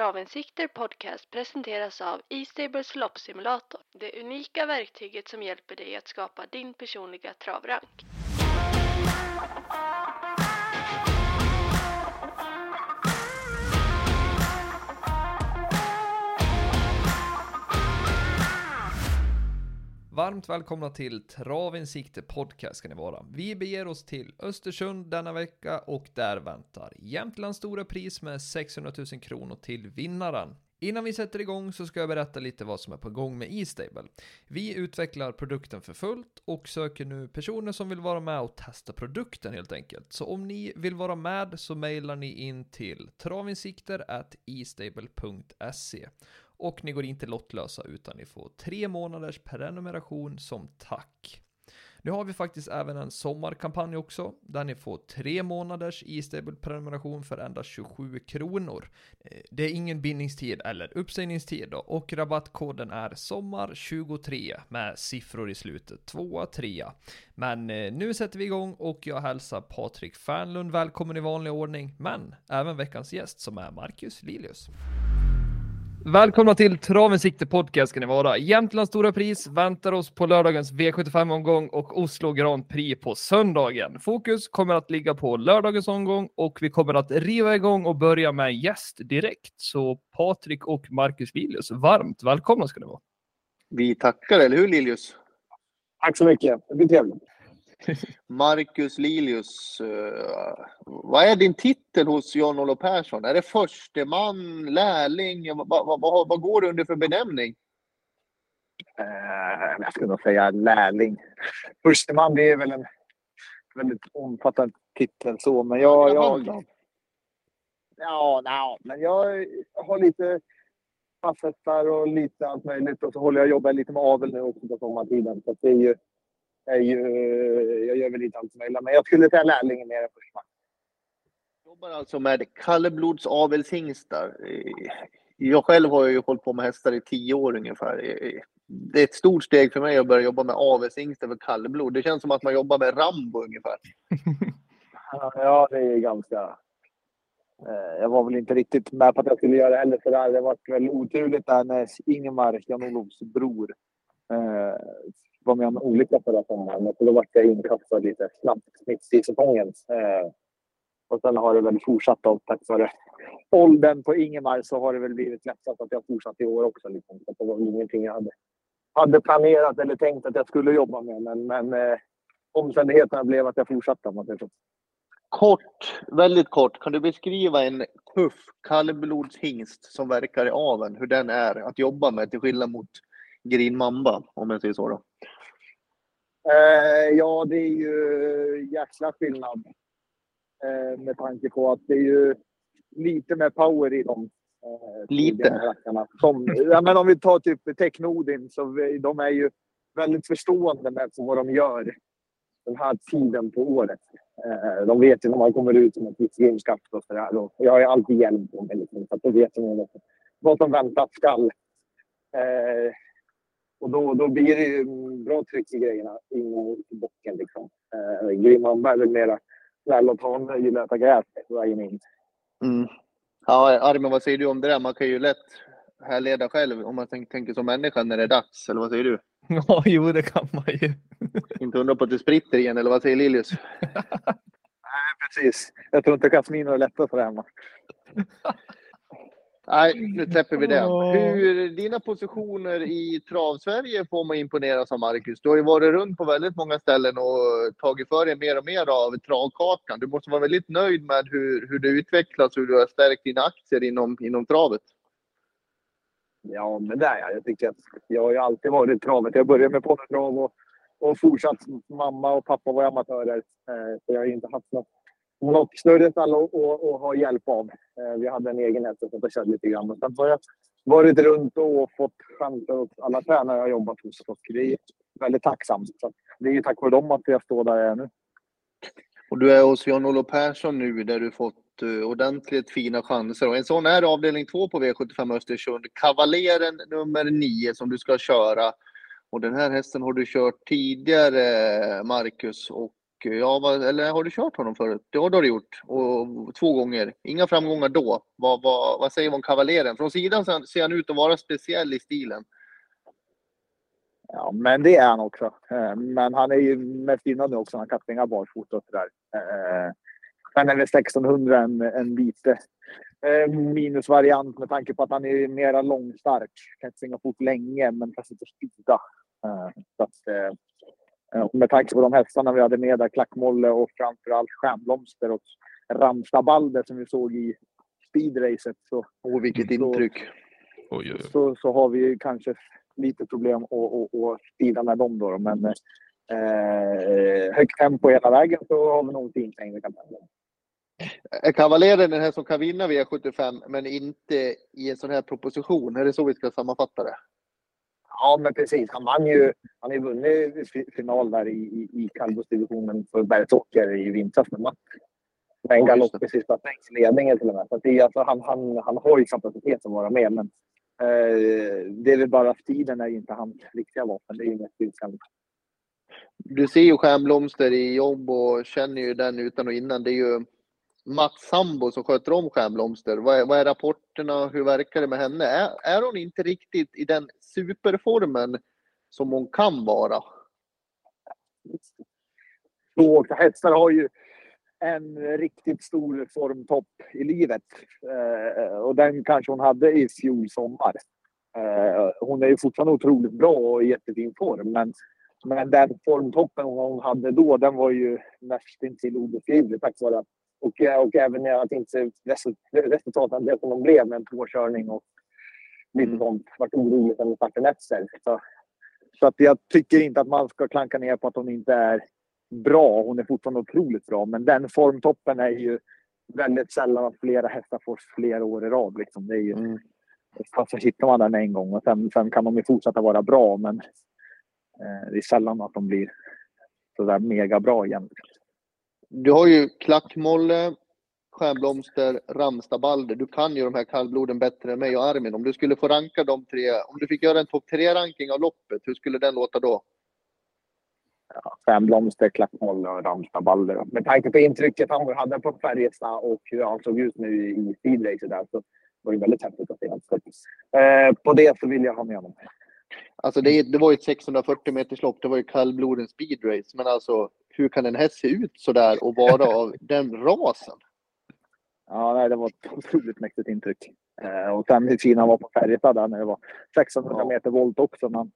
Travinsikter Podcast presenteras av E-stables loppsimulator. Det unika verktyget som hjälper dig att skapa din personliga travrank. Varmt välkomna till Travinsikte Podcast ska ni vara. Vi beger oss till Östersund denna vecka och där väntar Jämtlands stora pris med 600 000 kronor till vinnaren. Innan vi sätter igång så ska jag berätta lite vad som är på gång med E-stable. Vi utvecklar produkten för fullt och söker nu personer som vill vara med och testa produkten helt enkelt. Så om ni vill vara med så mejlar ni in till travinsikter@estable.se och ni går inte lottlösa utan ni får tre månaders prenumeration som tack. Nu har vi faktiskt även en sommarkampanj också, där ni får tre månaders e-stable prenumeration för endast 27 kronor. Eh, det är ingen bindningstid eller uppsägningstid då, och rabattkoden är sommar23 med siffror i slutet, 2 3 Men eh, nu sätter vi igång och jag hälsar Patrik Fernlund välkommen i vanlig ordning, men även veckans gäst som är Marcus Lilius. Välkomna till Travens sikte podcast ska ni vara. Jämtlands stora pris väntar oss på lördagens V75-omgång och Oslo Grand Prix på söndagen. Fokus kommer att ligga på lördagens omgång och vi kommer att riva igång och börja med gäst direkt. Så Patrik och Marcus Lilius, varmt välkomna ska ni vara. Vi tackar, eller hur Lilius? Tack så mycket. Det blir trevligt. Marcus Lilius, uh, vad är din titel hos Jan-Olof Persson? Är det försteman, lärling? Vad, vad, vad, vad går det under för benämning? Uh, jag skulle nog säga lärling. Försteman, det är väl en väldigt omfattande titel så, men jag... jag, jag ja, no, men jag har lite facetter och lite allt möjligt och så håller jag jobbar lite med avel nu också på sommartiden. Så det är ju är ju, jag gör väl lite allt möjligt, men jag skulle säga lärlingen mer än första. jobbar alltså med kallblods avelshingstar. Jag själv har ju hållit på med hästar i tio år ungefär. Det är ett stort steg för mig att börja jobba med avelshingstar för kallblod. Det känns som att man jobbar med Rambo ungefär. Ja, det är ganska... Eh, jag var väl inte riktigt med på att jag skulle göra det heller, för det var väl oturligt där när Ingemar, Jan-Olofs bror, eh, var med om en olycka förra sommaren. Och då var jag inkastad lite snabbt mitt i säsongen. Eh, och sen har det väl fortsatt och tack vare åldern på Ingemar så har det väl blivit lättat att jag fortsatt i år också. Liksom. Så det var ingenting jag hade, hade planerat eller tänkt att jag skulle jobba med. Men, men eh, omständigheterna blev att jag fortsatte. om Man säger Kort, väldigt kort, kan du beskriva en tuff kallblodshingst som verkar i aven, hur den är att jobba med till skillnad mot Green Mamba, om jag säger så då? Eh, ja, det är ju jäkla skillnad. Eh, med tanke på att det är ju lite mer power i dem. Eh, lite? Som, ja, men om vi tar typ Technodin, så vi, de är ju väldigt förstående med vad de gör den här tiden på året. Eh, de vet ju när man kommer ut med ett gameskaft och sådär. Jag har ju alltid hjälm på mig, liksom, så att då vet de vad som väntat skall. Och då, då blir det ju bra tryck i grejerna in i bocken. Liksom. Eh, Grimman är väl mera snäll och han gillar att äta gräs vägen in. Mm. Ja, Armin, vad säger du om det där? Man kan ju lätt härleda själv om man tänker som människa när det är dags, eller vad säger du? Ja, jo, det kan man ju. inte undra på att det spritter igen, eller vad säger Lilius? Nej, precis. Jag tror inte Kasmin har lättat för det hemma. Nej, nu släpper vi det. Hur, dina positioner i Travsverige får man imponeras av, Marcus. Du har ju varit runt på väldigt många ställen och tagit för dig mer och mer av travkakan. Du måste vara väldigt nöjd med hur, hur det utvecklas, hur du har stärkt dina aktier inom, inom travet. Ja, men det är jag. Jag, tycker att jag har ju alltid varit travet. Jag började med ponnytrav och, och fortsatt. Mamma och pappa var amatörer, eh, så jag har inte haft något något alla att, ha hjälp av. Eh, vi hade en egen häst som körde lite grann. sen har jag varit runt och fått chanser hos alla tränare jag har jobbat hos. Och det är väldigt tacksamt. Så det är ju tack vare dem att jag står där jag är nu. Och du är hos Jan-Olof Persson nu där du fått eh, ordentligt fina chanser. Och en sån är avdelning två på V75 Östersund. Kavaleren nummer nio som du ska köra. Och den här hästen har du kört tidigare, Marcus. Och ja, vad, eller har du kört honom förut? Ja, det har du gjort. Och två gånger. Inga framgångar då. Vad, vad, vad säger vi om kavaleren? Från sidan ser han ut att vara speciell i stilen. Ja, men det är han också. Eh, men han är ju mest gynnad nu också. Han kan springa barfota och sådär. Eh, sen är väl 1600 en, en lite eh, minusvariant med tanke på att han är mera långstark. Kan inte springa fort länge, men kan inte spida. Eh, så att, med tanke på de hästarna vi hade med där, Klackmolle och framförallt Stjärnblomster och Ramstabalder som vi såg i speedracet. Så, Åh, vilket intryck! Så, oj, oj, oj. Så, så har vi kanske lite problem att, spida med dem då. Men eh, högt tempo hela vägen så har vi nog fint häng i kampanjen. Är Kavaleren den här som kan vinna V75 men inte i en sån här proposition? Är det så vi ska sammanfatta det? Ja, men precis. Han vann ju. Han har ju vunnit final där i, i, i kallblodsdivisionen för Bergsåker i vintras med Matt. Med en galopp i sista ledningen till och med. Så det, alltså, han, han, han har ju kapacitet att vara med. Men Eh, det är väl bara tiden är inte hans riktiga vapen. Det är inget styrkan. Du ser ju Stjärnblomster i jobb och känner ju den utan och innan. Det är ju Mats Sambo som sköter om Stjärnblomster. Vad är, vad är rapporterna? Hur verkar det med henne? Är, är hon inte riktigt i den superformen som hon kan vara? Två hästar har ju en riktigt stor formtopp i livet. Eh, och den kanske hon hade i fjol sommar. Eh, hon är ju fortfarande otroligt bra och i jättefin form. Men, men den formtoppen hon hade då, den var ju nästintill obeskrivlig tack vare och, och även att inte resultaten blev som de blev med en påkörning och lite mm. sånt. Vart oroligt när starten efter. Så, så att jag tycker inte att man ska klanka ner på att hon inte är bra. Hon är fortfarande otroligt bra, men den formtoppen är ju väldigt sällan att flera hästar får flera år i rad. Liksom. Det är ju, mm. Fast så hittar man den en gång och sen, sen kan de ju fortsätta vara bra, men eh, det är sällan att de blir sådär mega bra igen. Du har ju Klackmolle, Stjärnblomster, Ramstabalder. Du kan ju de här kallbloden bättre än mig och Armin. Om du skulle få ranka de tre, om du fick göra en topp tre-ranking av loppet, hur skulle den låta då? ja, fem blomster, klappmoll och Ramstabalder. Med tanke på intrycket han hade på Färjestad och hur han såg ut nu i speedracet där så var det väldigt häftigt att se honom. Eh, på det så vill jag ha med honom. Alltså det, det var ju ett 640 meters lopp, det var ju kallblodens speedrace. Men alltså hur kan en häst se ut sådär och vara av den rasen? Ja, nej, det var ett otroligt mäktigt intryck. Eh, och sen hur fin han var på Färjestad där när det var 600 meter volt också. Men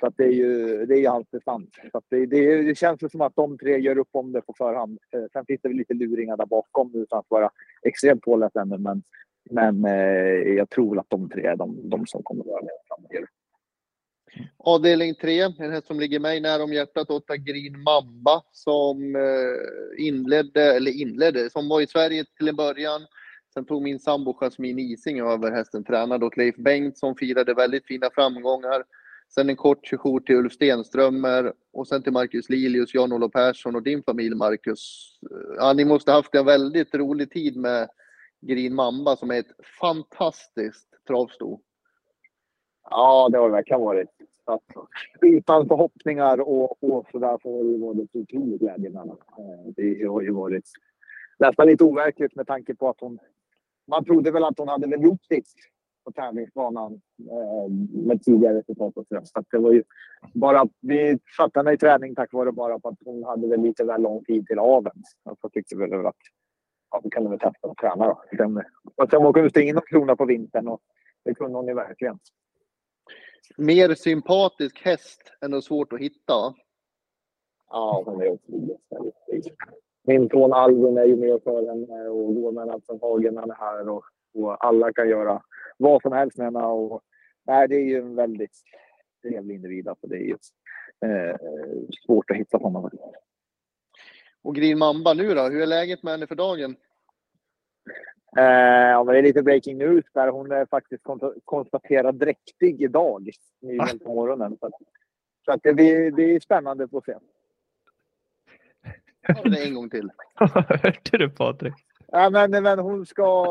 så att det är ju, det är ju alltid sant. Så det, det, det känns som att de tre gör upp om det på förhand. Eh, sen finns det väl lite luringar där bakom utan att vara extremt påläst ännu. Men, men eh, jag tror att de tre är de, de som kommer att vara med framöver. Avdelning 3, en häst som ligger mig nära om hjärtat, åtta Green Mamba som eh, inledde, eller inledde, som var i Sverige till en början. Sen tog min sambo Jasmin Ising över hästen, tränad åt Leif Bengt som firade väldigt fina framgångar. Sen en kort sejour till Ulf Stenströmer och sen till Marcus Lilius, Jan-Olof Persson och din familj Marcus. Ja, ni måste haft en väldigt rolig tid med Green Mamba som är ett fantastiskt travsto. Ja, det har det verkligen varit. Alltså, utan förhoppningar och, och sådär så har det varit otroligt glädjande. Eh, det har ju varit nästan lite overkligt med tanke på att hon... Man trodde väl att hon hade väl gjort sitt på tävlingsbanan eh, med tidigare resultat och sådär. Så det var ju bara att vi satte henne i träning tack vare bara på att hon hade väl lite väl lång tid till aveln. Så tyckte vi väl att ja, vi kunde väl testa att träna då. Sen, och sen åka ut in och krona på vintern och det kunde hon ju verkligen. Mer sympatisk häst än och svårt att hitta. Ja, hon är otroligt Min son Albin är ju med för henne och går med Nelson Hagen han är här och, och alla kan göra vad som helst med henne. Och, nej, det är ju en väldigt trevlig individ. Alltså det är ju eh, svårt att hitta honom. Och Green Mamba nu då? Hur är läget med henne för dagen? Eh, ja, det är lite breaking news där. Hon är faktiskt konstaterad dräktig idag, nyligen på morgonen. Så, så att det, blir, det är spännande att få se. Ja, det en gång till. Hörde du Patrik? Ja, men, men hon ska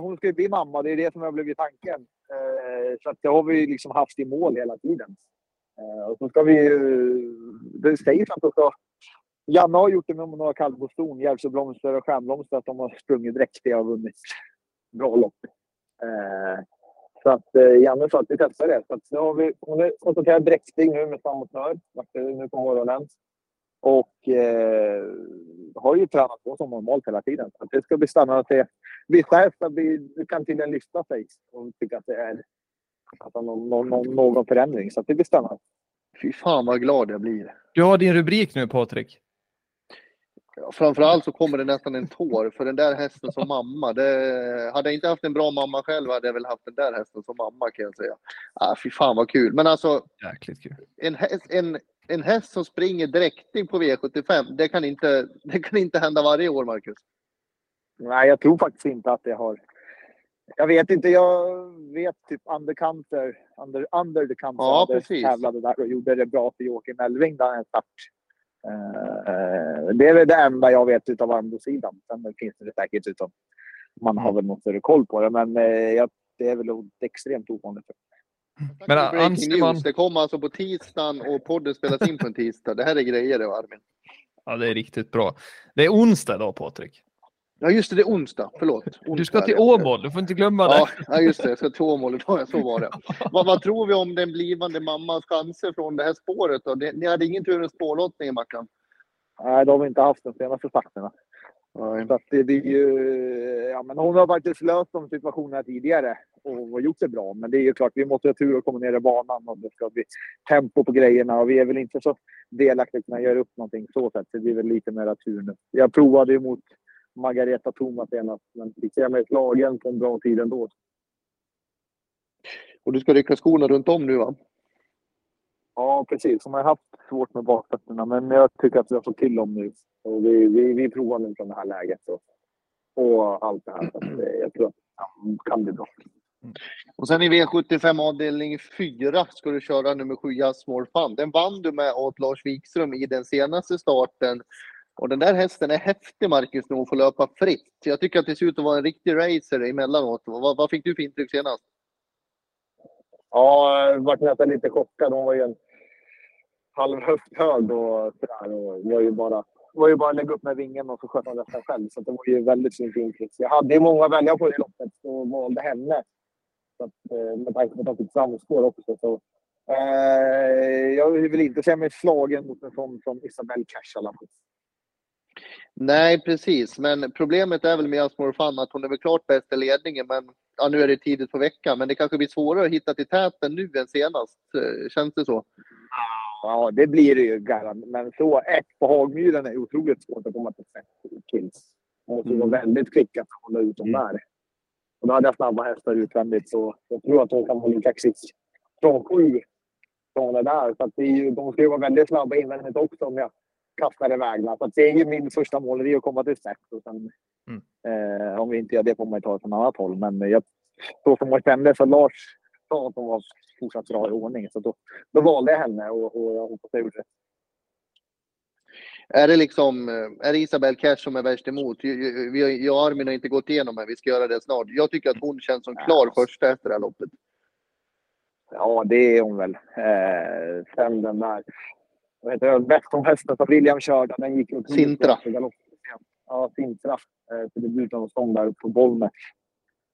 hon ska ju bli mamma. Det är det som har blivit tanken. Eh, så att det har vi liksom haft i mål hela tiden. Eh, och så ska vi Det sägs att hon ska Janne har gjort det med några kallblodsston, Järvsöblomster och Stjärnblomster, att de har sprungit dräktiga och vunnit bra lopp. Eh, så att eh, Janne sa att vi testar det. Så att nu har vi, hon är konstaterad dräktig nu med framåtnör, nu på morgonen. Och eh, har ju tränat på som normalt hela tiden. Så det ska bli spännande att se. Vi skärps, vi kan tydligen lyfta sig och tycka att det är alltså, någon, någon, någon förändring. Så det blir spännande. Fy fan vad glad jag blir. Du har din rubrik nu Patrik. Framförallt så kommer det nästan en tår för den där hästen som mamma. Det, hade jag inte haft en bra mamma själv hade jag väl haft den där hästen som mamma kan jag säga. Ah, fy fan vad kul. Men alltså. Jäkligt kul. En, häst, en, en häst som springer dräktig på V75, det kan, inte, det kan inte hända varje år, Marcus. Nej, jag tror faktiskt inte att det har. Jag vet inte, jag vet typ underkanter, under, under the counter, ja, precis. tävlade där och gjorde det bra för Joakim Elving där en start. Uh, det är väl det enda jag vet utav Armbågssidan. Sen finns det säkert utan man har väl någon större koll på det, men jag, det är väl extremt ovanligt. Men anser man... Det kommer alltså på tisdagen och podden spelas in på en tisdag. Det här är grejer det Armin. Ja, det är riktigt bra. Det är onsdag idag Patrik. Ja, just det, det är onsdag. Förlåt. Onsdag du ska till Åmål, du får inte glömma det. Ja, just det, jag ska till Åmål idag. Så var det. vad, vad tror vi om den blivande mammans chanser från det här spåret? Då? Ni hade ingen tur med spårlottningen, Mackan? Nej, de har inte haft de senaste starterna. Så det, det, är ju, ja, men hon har faktiskt löst de situationerna tidigare och gjort det bra. Men det är ju klart, vi måste ha tur att komma ner i banan och det ska bli tempo på grejerna. Och vi är väl inte så delaktiga att kunna göra upp någonting så sätt. Det blir väl lite mer tur nu. Jag provade ju mot Margareta Thomas senast, men fick se mig slagen på en bra tid ändå. Och du ska rycka skorna runt om nu va? Ja, precis. Hon har haft svårt med bakfötterna, men jag tycker att vi har fått till dem nu. Och vi, vi, vi provar nu från det här läget och, och allt det här. Så jag tror att det kan bli bra. Och sen i V75 avdelning 4 ska du köra nummer 7 Just More Fun. Den vann du med åt Lars Wikström i den senaste starten. Och den där hästen är häftig Marcus när hon får löpa fritt. Jag tycker att det ser ut att vara en riktig racer emellanåt. Vad, vad fick du för intryck senast? Ja, jag blev nästan lite chockad. Hon var ju en halv höft hög och sådär. Och var ju bara var ju bara att lägga upp med vingen och så sköt hon resten själv. Så det var ju väldigt fint intryck. Jag hade ju många att välja på i loppet och valde henne. Så att, eh, med tanke på att hon fick framspår också. Så, eh, jag vill inte säga mig slagen mot en sån som Isabelle Cash i alla fall. Nej, precis. Men problemet är väl med Asmore Fun att hon är väl klart bäst i ledningen. Men ja, nu är det tidigt på veckan. Men det kanske blir svårare att hitta till täten nu än senast. Eh, känns det så? Ja, det blir det ju garant. Men så ett på Hagmyren är otroligt svårt att komma till kills. Man måste vara mm. väldigt kvick att hålla ut dem mm. där. Och då hade jag snabba hästar utvändigt så jag tror att hon kan vara lika kvick från sju från det där. Så att det är ju, de ska ju vara väldigt snabba invändigt också om jag kastar iväg Så att det är ju min första mål, det är att komma till spets. mm. eh, om vi inte gör det får man ju ta det från annat håll. Men jag, så som man kände så Lars sa att hon var fortsatt bra i ordning. Så då, då valde jag henne och, och jag hoppas jag gjorde det. Är det liksom, är det Isabel Cash som är värst emot? Vi, jag och Armin har inte gått igenom det, vi ska göra det snart. Jag tycker att hon känns som klar första efter det här loppet. Ja, det är hon väl. Eh, sen den där, vad heter det, bäst om hästen som William körde, den gick ju Sintra. Ja, Sintra. Eh, till debuten hos dem där på Bollnäs.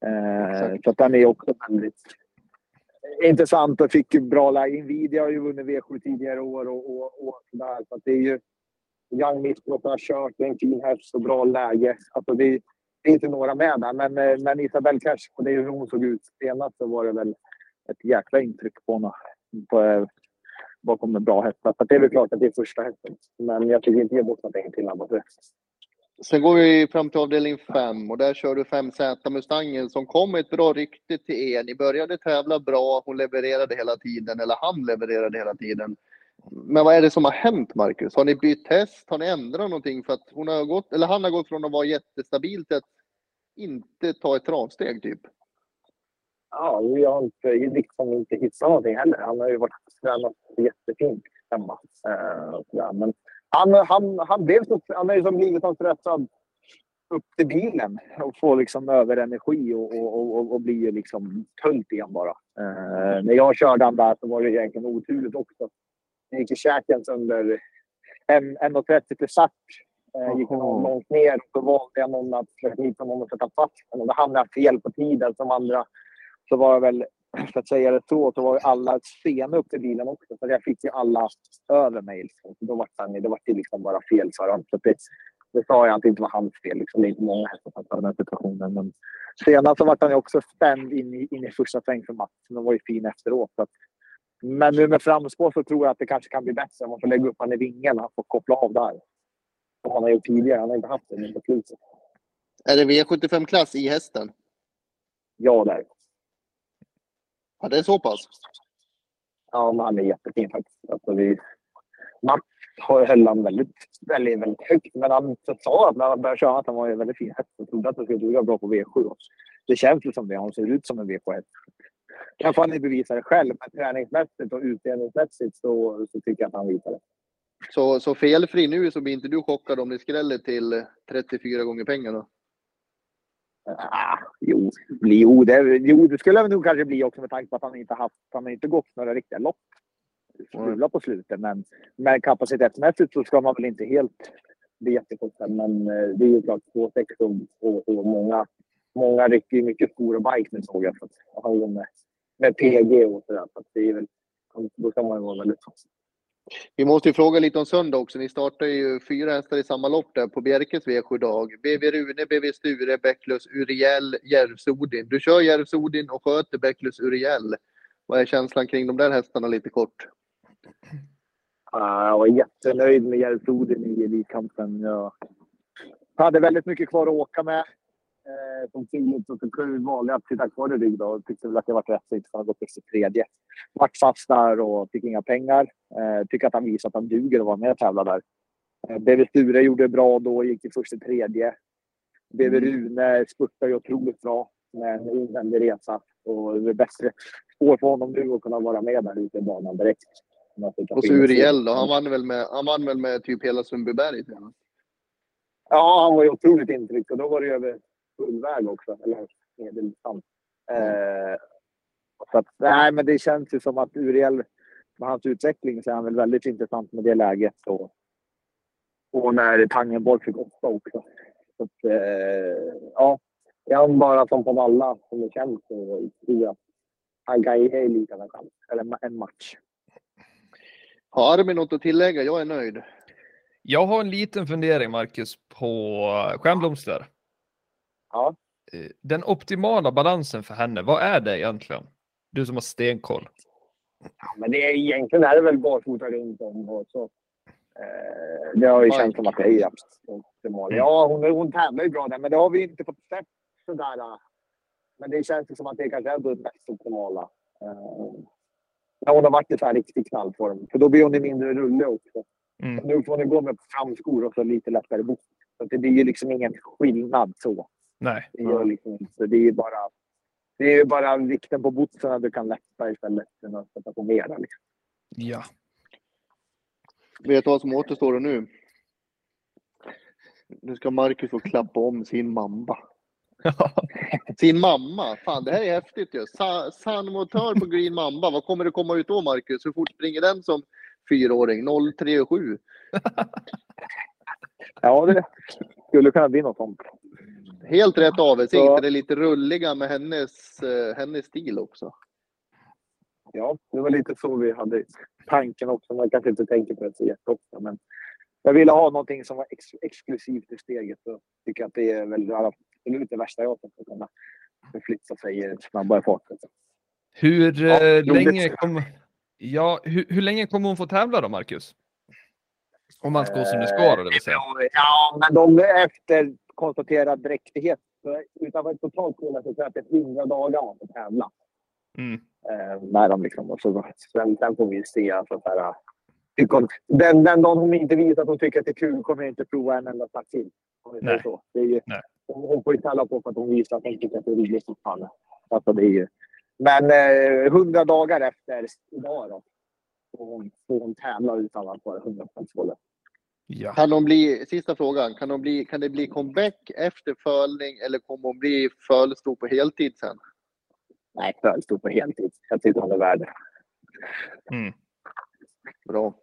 Eh, så att den är också väldigt intressant och fick bra läge. Nvidia har ju vunnit V7 tidigare år och, och, och sådär. Så det är ju Young Misbrot har kört, det är en fin häst och bra läge. Alltså det, det är inte några med där, men, eh, men Isabelle Cash, och det är hur hon såg ut senast, så var det väl ett jäkla intryck på henne. På, bakom en bra häst. Så det är väl klart att det är första hästen. Men jag tycker inte ge bort någonting till honom. Sen går vi fram till avdelning 5 och där kör du 5Z Mustangen som kom med ett bra rykte till er. Ni började tävla bra, hon levererade hela tiden, eller han levererade hela tiden. Men vad är det som har hänt, Marcus? Har ni bytt häst? Har ni ändrat någonting? För att hon har gått, eller han har gått från att vara jättestabil till att inte ta ett travsteg, typ. Ja, vi har inte, liksom inte hittat någonting heller. Han har ju varit tränat jättefint hemma. Uh, men han, han, han, blev så, han har ju som blivit så stressad upp till bilen och får liksom överenergi och, och, och, och blir liksom tunt igen bara. Uh, när jag körde han där så var det egentligen oturligt också. Det gick i käken under 1,30 till start. Eh, gick någon långt ner och då valde jag någon att försöka hitta någon att sätta fast. Och då hamnade jag fel på tiden som andra. Så var jag väl, för att säga det så, så var ju alla sena upp till bilen också. Så jag fick ju alla över mig. Liksom. Så då var det, det var liksom bara fel för honom. Så det, det sa jag att det inte var hans fel. Liksom. Det är inte många hästar som tar den här situationen. Men senast så var han ju också spänd in i, in i första sväng för Mats. Men var ju fin efteråt. Så att, men nu med framspår så tror jag att det kanske kan bli bättre. Man får lägga upp han i vingen. Han får koppla av där. Som han har gjort tidigare. Han har inte haft det nu på slutet. Är det V75-klass i hästen? Ja, där. Ja, det är så pass. Ja, men han är jättefin faktiskt. Alltså, vi, Mats har- höll han väldigt, väldigt, väldigt högt. Men han sa att när han började köra att han var en väldigt fin häst. Jag trodde att han skulle duga bra på V7. också. Det känns ju som det. Han ser ut som en V7-häst. Kanske han inte bevisar det själv, men träningsmässigt och utdelningsmässigt så, så tycker jag att han visar det. Så, så felfri nu så blir inte du chockad om det skräller till 34 gånger pengarna? Ah, jo, bli, jo, det, jo, det skulle jag nog kanske bli också med tanke på att han inte haft, han har inte gått några riktiga lopp. Strula på slutet, men, men kapacitetsmässigt så ska man väl inte helt bli jättechockad. Men eh, det är ju klart 2,6 och, och, många, många rycker ju mycket skor och bike nu såg jag. Så att, med, med PG och sådär. Så att det är väl, då ska man ju vara väldigt vi måste ju fråga lite om söndag också. Ni startar ju fyra hästar i samma lopp där på Bjerkes V7-dag. BV Rune, BV Sture, Bäcklös Uriel, Järvsodin. Du kör Järvsodin och sköter Bäcklös Uriel. Vad är känslan kring de där hästarna lite kort? Ah, jag var jättenöjd med Järvsodin i Elitkampen. Jag hade väldigt mycket kvar att åka med. Eh, som turligt så valde jag att sitta kvar i rygg då och tyckte väl att jag var rätt så inte han gått upp till tredje. Vart fast där och fick inga pengar. Eh, tycker att han visar att han duger att vara med och tävla där. Eh, BV Sture gjorde bra då, gick i första tredje. BV Rune spurtade ju otroligt bra med en invändig resa. Och det är bättre spår för honom nu att kunna vara med där ute i banan direkt. Och så Uriel då? Han vann väl med, han vann väl med typ hela Sundbyberg? Ja, han var ju otroligt intryckt och då var det ju över full väg också. Eller medeldistans. Eh, så att, nej, men det känns ju som att Uriel med hans utveckling så är han väl väldigt intressant med det läget. Och, och när Tangenborg fick åtta också. Så att, eh, ja, är han bara som på Valla som det känns så tror jag han kan ge lite av en chans. Eller en match. Har Armin något att tillägga? Jag är nöjd. Jag har en liten fundering, Marcus, på Stjärnblomster. Ja. Eh, Den optimala balansen för henne, vad är det egentligen? Du som har stenkoll. Ja, men det är, egentligen är det väl barfota runt om och så. Eh, det har ju känts som att det är optimalt. Ja, hon, hon tävlar ju bra där, men det har vi inte fått sett sådär. Men det känns som att det kanske är det mest optimala. Eh, när hon har varit i så här riktig knallform. För då blir hon i mindre rulle också. Mm. Nu får hon gå med framskor och så lite lättare bort. Så det blir ju liksom ingen skillnad så. Nej. Det gör liksom inte. Det är ju bara, det är bara vikten på bootsen du kan lätta istället för att sätta på mera. Liksom. Ja. Vet du vad som återstår nu? Nu ska Marcus få klappa om sin mamma. Sin mamma! Fan, det här är häftigt ju. Sa- Sandmotör på Green Mamba. Vad kommer det komma ut då, Marcus? Hur fort springer den som fyraåring? 037? Ja, det skulle kunna bli något sånt. Helt rätt avsikt. Så- Det är lite rulliga med hennes, eh, hennes stil också. Ja, det var lite så vi hade tanken också. Man kanske inte tänker på det så jätteofta. Men jag ville ha någonting som var ex exklusivt i steget. Och tycker att det är väl det värsta jag kan kunna förflytta sig i snabbare fart. Hur Ja, eh, länge kommer... Ja, hur, hur länge kommer hon få tävla då, Marcus? Om man ska gå som det ska det vill säga. Ja, men de efter konstaterad dräktighet. så Utan att totalt kolla så tror jag att det är 100 dagar man får tävla. Mm. eh, dem. Liksom. Och så, sen, sen får vi se. Alltså, så här, den, den dagen hon inte visar att hon tycker att det är kul kommer jag inte prova en enda start till. Om vi säger Nej. Så. Det är ju, Nej. hon, får ju tälla på för att hon visar att hon tycker att det är roligt fortfarande. Alltså, det är ju, men eh, 100 dagar efter idag då, får hon, får hon tävla utan att vara 100 hållet. Ja. Kan, de bli, sista frågan, kan, de bli, kan det bli comeback efter fölning eller kommer hon bli fölstor på heltid sen? Nej, Föl stod på heltid. Jag tycker hon är värd det. Mm. Bra.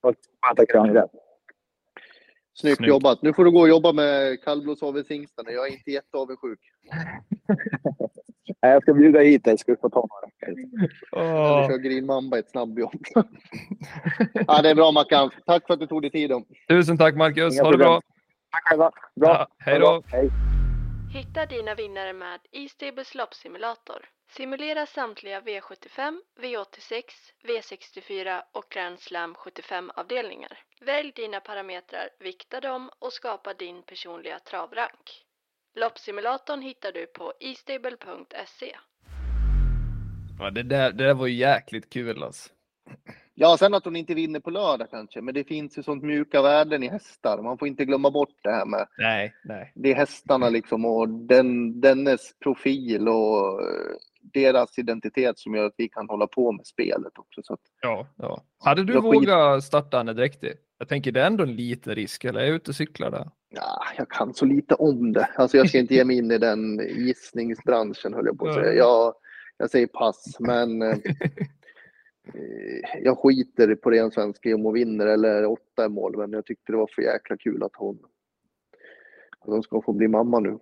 Och Mata Gröngren. Snyggt Snyggt. jobbat. Nu får du gå och jobba med kallblodsavelshingsten. Jag är inte jätteavundsjuk. Nej, Jag ska bjuda hit dig, ska vi få ta några veckor. Eller kör Green Mamba ett snabbjobb. ja, det är bra Mackan. Tack för att du tog dig tid. Tusen tack Marcus, Inga ha det problem. bra. Tack själva. Bra. Ja, hej då. Hej. Hitta dina vinnare med E-stables loppsimulator. Simulera samtliga V75, V86, V64 och Grand Slam 75-avdelningar. Välj dina parametrar, vikta dem och skapa din personliga travrank. Loppsimulatorn hittar du på estable.se. Ja, det, där, det där var ju jäkligt kul alltså. Ja, sen att hon inte vinner på lördag kanske. Men det finns ju sånt mjuka värden i hästar. Man får inte glömma bort det här med Nej, nej. det är hästarna liksom och den, dennes profil och deras identitet som gör att vi kan hålla på med spelet också. Så att, Ja, ja. Hade du skit- vågat starta henne direkt? i? Jag tänker det är ändå en liten risk, eller är jag ute och cyklar där? ja, jag kan så lite om det. Alltså jag ska inte ge mig in i den gissningsbranschen höll jag på att säga. Jag, jag säger pass, men eh, jag skiter på ren svenska om hon vinner eller åtta i mål. Men jag tyckte det var för jäkla kul att hon, att hon ska få bli mamma nu.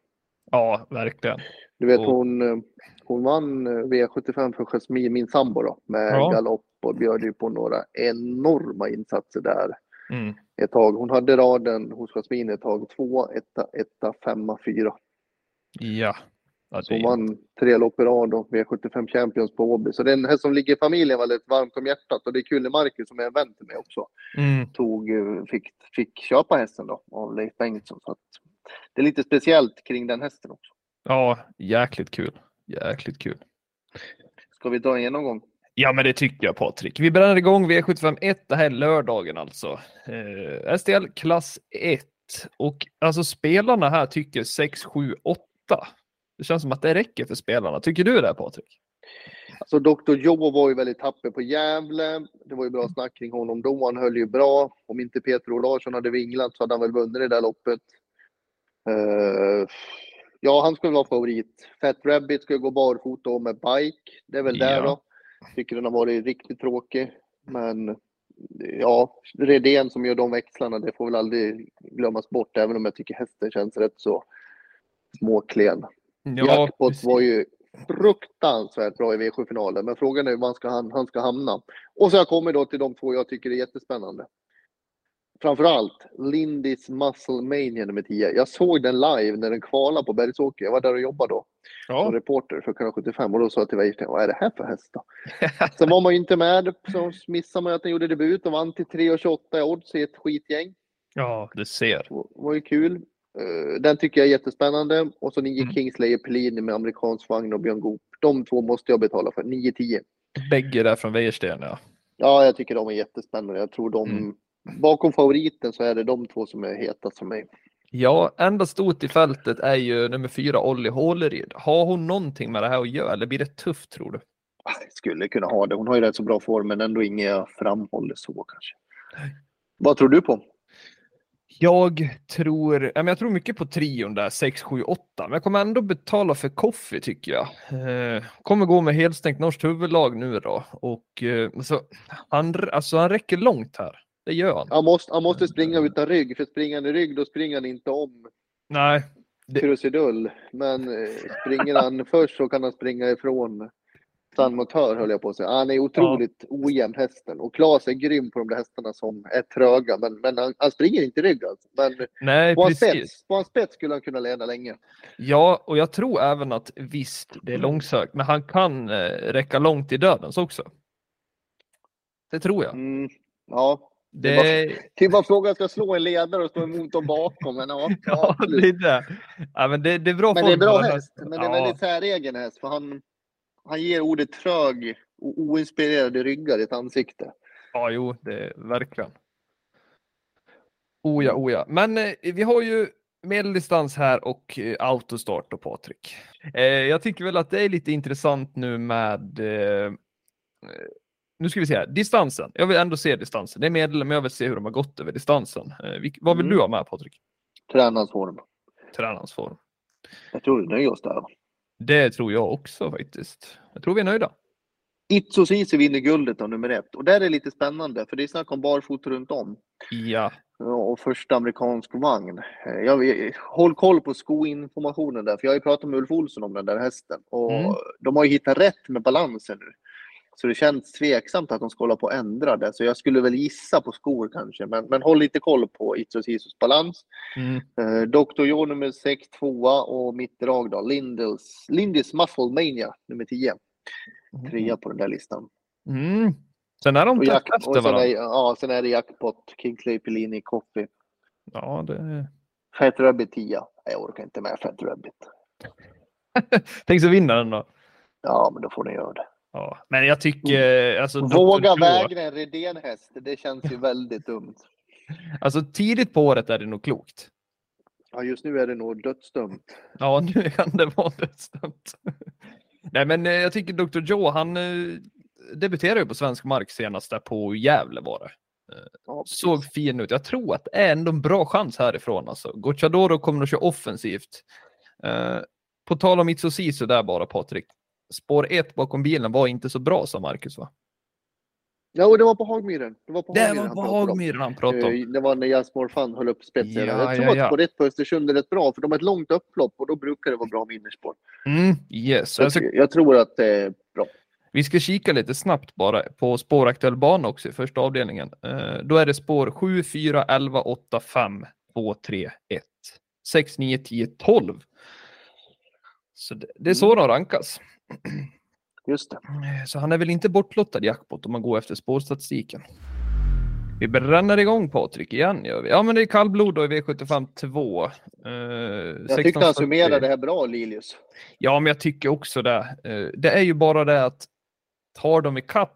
Ja, verkligen. Du vet Och- hon, eh, hon vann eh, V75 för Jasmine, min sambo då, med Ja. galopp och bjöd ju på några enorma insatser där Mm. ett tag. Hon hade raden hos Jasmine ett tag, två, etta, etta, femma, fyra. Ja. ja Så hon vann tre lopp i rad och V75 Champions på Åby. Så det är en häst som ligger i familjen väldigt varmt om hjärtat och det är kul när Marcus som är en vän till mig också mm. tog, eh, fick, fick köpa hästen då av Leif Bengtsson. Så att det är lite speciellt kring den hästen också. Ja, jäkligt kul. Jäkligt kul. Ska vi dra en genomgång? Ja, men det tycker jag Patrik. Vi bränner igång V751 det här är lördagen alltså. Eh, STL klass 1 och alltså spelarna här tycker 6, 7, 8. Det känns som att det räcker för spelarna. Tycker du det Patrik? Alltså Dr. Joe var ju väldigt tapper på Gävle. Det var ju bra snack kring honom då. Han höll ju bra. Om inte Peter O. Larsson hade vinglat så hade han väl vunnit det där loppet. Eh, ja, han skulle vara favorit. Fat Rabbit skulle gå barfota och med bike. Det är väl där Ja. då. Tycker den har varit riktigt tråkig. Men ja, Redén som gör de växlarna, det får väl aldrig glömmas bort. Även om jag tycker hästen känns rätt så småklen. Jackpot precis. var ju fruktansvärt bra i V7-finalen, men frågan är hur man ska, han, han ska hamna. Och så jag kommer då till de två jag tycker är jättespännande. Framförallt Lindis Muscle Mania nummer 10. Jag såg den live när den kvalade på Bergsåker. Jag var där och jobbade då som Ja. reporter för kanal 75 och då sa jag till Weichstein, vad är det här för häst då? Sen var man ju inte med, så missade man att den gjorde debut och vann till 3,28 i odds i ett skitgäng. ja, du ser. Det var ju kul. Eh, Den tycker jag är jättespännande. Och så 9 Mm. Kingslayer Pellini med amerikansk vagn och Björn Goop. De två måste jag betala för. 9-10. Bägge där från Wäjersten ja. Ja, jag tycker de är jättespännande. Jag tror de... Mm. Bakom favoriten så är det de två som är hetast för mig. Ja, enda stort i fältet är ju nummer fyra Olli Håleryd. Har hon någonting med det här att göra eller blir det tufft tror du? Ah, Skulle kunna ha det. Hon har ju rätt så bra form, men ändå inget jag framhåller så kanske. Vad tror du på? Jag tror, jag tror mycket på trion där, 6, 7, 8. Men jag kommer ändå betala för Coffee tycker jag. Eh, kommer gå med helstängt norskt huvudlag nu då. Och alltså, han, alltså, han räcker långt här. Det gör han. Han måste, han måste springa utan rygg, för springer han i rygg då springer han inte om Nej, Det- Krusidull. Men eh, springer han först så kan han springa ifrån San Motör höll jag på att säga. Han är otroligt ojämn hästen och Klas är grym på de där hästarna som är tröga. Men, men han, han springer inte i rygg alltså. Men nej på hans, precis. spets, på hans spets skulle han kunna leda länge. Ja, och jag tror även att visst, det är långsökt, men han kan eh, räcka långt i dödens också. Det tror jag. Mm, ja, Det, Till vad frågan ska slå en ledare och stå emot dem bakom. Men, ja, ja, det är det. Ja, men det, det är bra men det är bra häst. Men det är Ja. väldigt säregen häst. För han, han ger ordet trög och oinspirerade ryggar i ett ansikte. Ja, jo, det är verkligen. Oh ja, oh. Men eh, vi har ju medeldistans här och eh, autostart då, Patrik. Eh, jag tycker väl att det är lite intressant nu med eh, nu ska vi se här, distansen. Jag vill ändå se distansen. Det är medel, men jag vill se hur de har gått över distansen. Eh, vad vill Mm. du ha med Patrik? Tränarens form. Tränarens form. Jag tror vi nöjer oss där. Det tror jag också faktiskt. Jag tror vi är nöjda. Itso Ceesay vinner guldet av nummer ett. Och där är det lite spännande, för det är snack om barfota runt om. Ja, och första amerikansk vagn. Eh, Jag, vet- håll koll på skoinformationen där, för jag har ju pratat med Ulf Olsson om den där hästen. Och Mm. de har ju hittat rätt med balansen nu. Så det känns tveksamt att de ska hålla på och ändra det. Så jag skulle väl gissa på skor kanske. Men, men håll lite koll på Itsos Isos balans. Mm. Eh, Dr. Joe nummer 6, 2 och mitt drag då, Lindels, Lindis Muscle Mania nummer 10. Trea på den där listan. Mm. Sen är de tätt efter varandra. ja, sen är det jackpot, King Clay Pellini, Coffee. Ja, det... Fat Rabbit 10. Jag orkar inte med Fat Rabbit. Tänk så vinner den då. Ja, men då får ni göra det. Ja. Men jag tycker... Alltså, Dr. Våga vägra en Redén-häst, det känns ju väldigt dumt. Alltså tidigt på året är det nog klokt. Ja, just nu är det nog dödsdömt. Ja, nu kan det vara dödsdömt. Nej, men eh, jag tycker Dr. Joe, han eh, debuterade ju på svensk mark senast där på Gävle var det. Ja, Såg fin ut. Jag tror att det är ändå en bra chans härifrån. Alltså. Gocciadoro kommer att köra offensivt. Eh, på tal om Itsosiso där bara Patrik. Spår 1 bakom bilen var inte så bra sa Marcus va? Ja, och det var på Hagmyren. Det var på Det Hagmyren var han på om. Hagmyren han pratade om. Eh, Det var när Jasmine Fan höll upp spetsen. Ja, jag tror ja, ja. att på rätt på Östersund är rätt bra, för de har ett långt upplopp och då brukar det vara bra minnesspår. Mm, yes. Så Alltså, jag, jag tror att det är bra. Vi ska kika lite snabbt bara på spåraktuell bana också i första avdelningen. Eh, då är det spår 7, 4, 11, 8, 5, 2, 3, 1, 6, 9, 10, 12. Så det, det är så de rankas. Just det. Eh, Så han är väl inte bortlottad jackpot om man går efter spårstatistiken. Vi bränner igång Patrik igen gör vi. Ja men det är kallblod då i V75 2. Eh, Jag tyckte han summerade det här bra, Lilius. Ja, men jag tycker också det. Eh, Det är ju bara det att tar de i kapp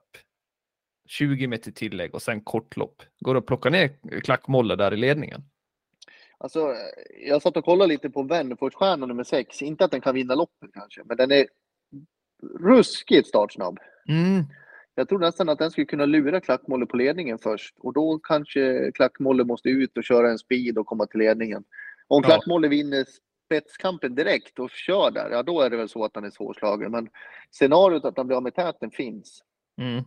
20 meter tillägg och sen kortlopp, går det att plocka ner klackmolle där i ledningen? Alltså, jag satt och kollade lite på Wennerfors-stjärnan nummer 6. Inte att den kan vinna loppet kanske, men den är ruskigt startsnabb. Mm. Jag tror nästan att den skulle kunna lura Klackmolle på ledningen först och då kanske Klackmolle måste ut och köra en speed och komma till ledningen. Om Ja. Vinner spetskampen direkt och kör där, ja då är det väl så att han är svårslagen. Men scenariot att han blir av med täten finns. Mm.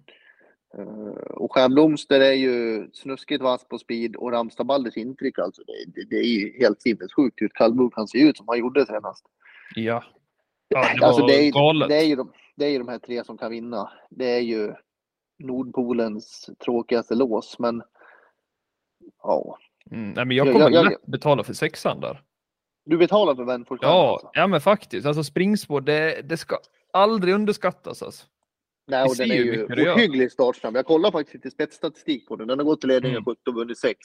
Eh, och Stjärnblomster är ju snuskigt vass på speed och Ramstad-Balders intryck alltså. Det, det, det är ju helt sinnessjukt hur kallblod kan se ut som han gjorde senast. Ja. Ja, det Alltså det är, galet. det, är ju de, det är ju de här tre som kan vinna. Det är ju Nordpolens tråkigaste lås, men ja. Mm. Nej, men jag kommer jag- jag- lätt betala för sexan där. Du betalar för Wenfors Ja, alltså? ja, men faktiskt. Alltså springspår, det, det ska aldrig underskattas. Alltså. Nej, och den är ju ohyggligt startsnabb. Jag kollar faktiskt lite spetsstatistik på den. Den har gått till ledningen Mm. 17 och vunnit 6.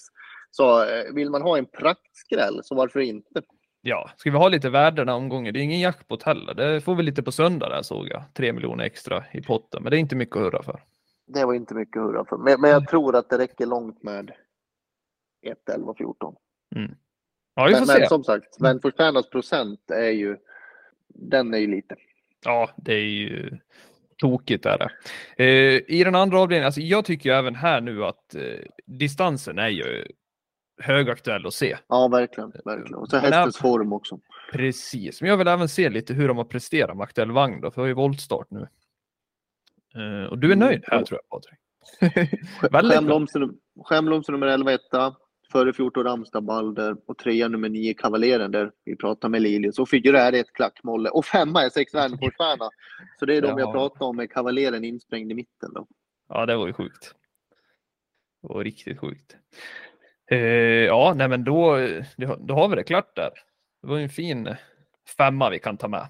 Så eh, vill man ha en praktskräll, så varför inte? Ja, ska vi ha lite värde den här omgången? Det är ingen jackpot heller. Det får vi lite på söndag där såg jag. Tre miljoner extra i potten, men det är inte mycket att hurra för. Det var inte mycket att hurra för. Men, men jag tror att det räcker långt med 1, 11, 14. Ja, vi får Men, se. men som sagt, Wenfors procent är ju, den är ju lite. Ja, det är ju tokigt är det. Eh, I den andra avdelningen, alltså jag tycker även här nu att eh, distansen är ju högaktuell att se. Ja, verkligen. verkligen. Och så hästens form också. Precis, men jag vill även se lite hur de har presterat med aktuell vagn då, för vi har ju voltstart nu. Eh, och du är Mm, nöjd här ja. tror jag Patrik. Skämblomster nummer 11 etta. Före 14 Ramstad Balder och trea nummer 9 Kavaleren där vi pratar med Lilius. Och fyra är ett klackmolle och femma är sex Värnportsstjärna. Så det är de Jaha. jag pratar om med Kavaleren insprängd i mitten då. Ja, det var ju sjukt. Det var riktigt sjukt. Eh, ja, nej men då, då har vi det klart där. Det var en fin femma vi kan ta med.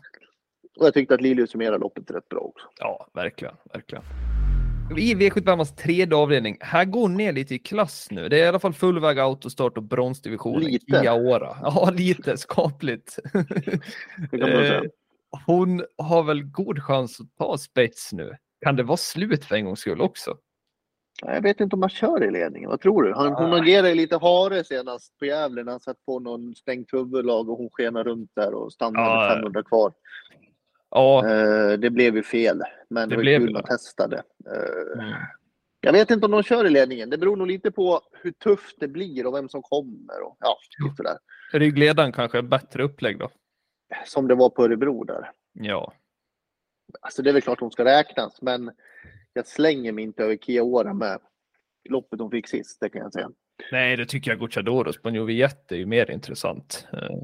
Och jag tyckte att Lilius summerade loppet rätt bra också. Ja, verkligen, verkligen. I V75 tredje avdelning, här går ner lite i klass nu. Det är i alla fall fullväg autostart och bronsdivisionen. Lite. Kia Ora. Ja, lite skapligt. Eh, hon har väl god chans att ta spets nu. Kan det vara slut för en gångs skull också? Jag vet inte om han kör i ledningen. Vad tror du? Han, hon agerade lite hare senast på Gävle när han satt på någon stängt huvudlag och hon skenade runt där och stannade Ja. med 500 kvar. Ja, Eh, det blev ju fel, men Det det var blev kul att testa det. Eh, mm. Jag vet inte om de kör i ledningen. Det beror nog lite på hur tufft det blir och vem som kommer. Och, ja, lite sådär. ryggledaren kanske är bättre upplägg då. Som det var på Örebro där. Ja, Alltså det är väl klart hon ska räknas, men jag slänger mig inte över Kia med loppet hon fick sist, det kan jag säga. Nej, det tycker jag Gucciadoros på Joviette är ju mer intressant. Eh,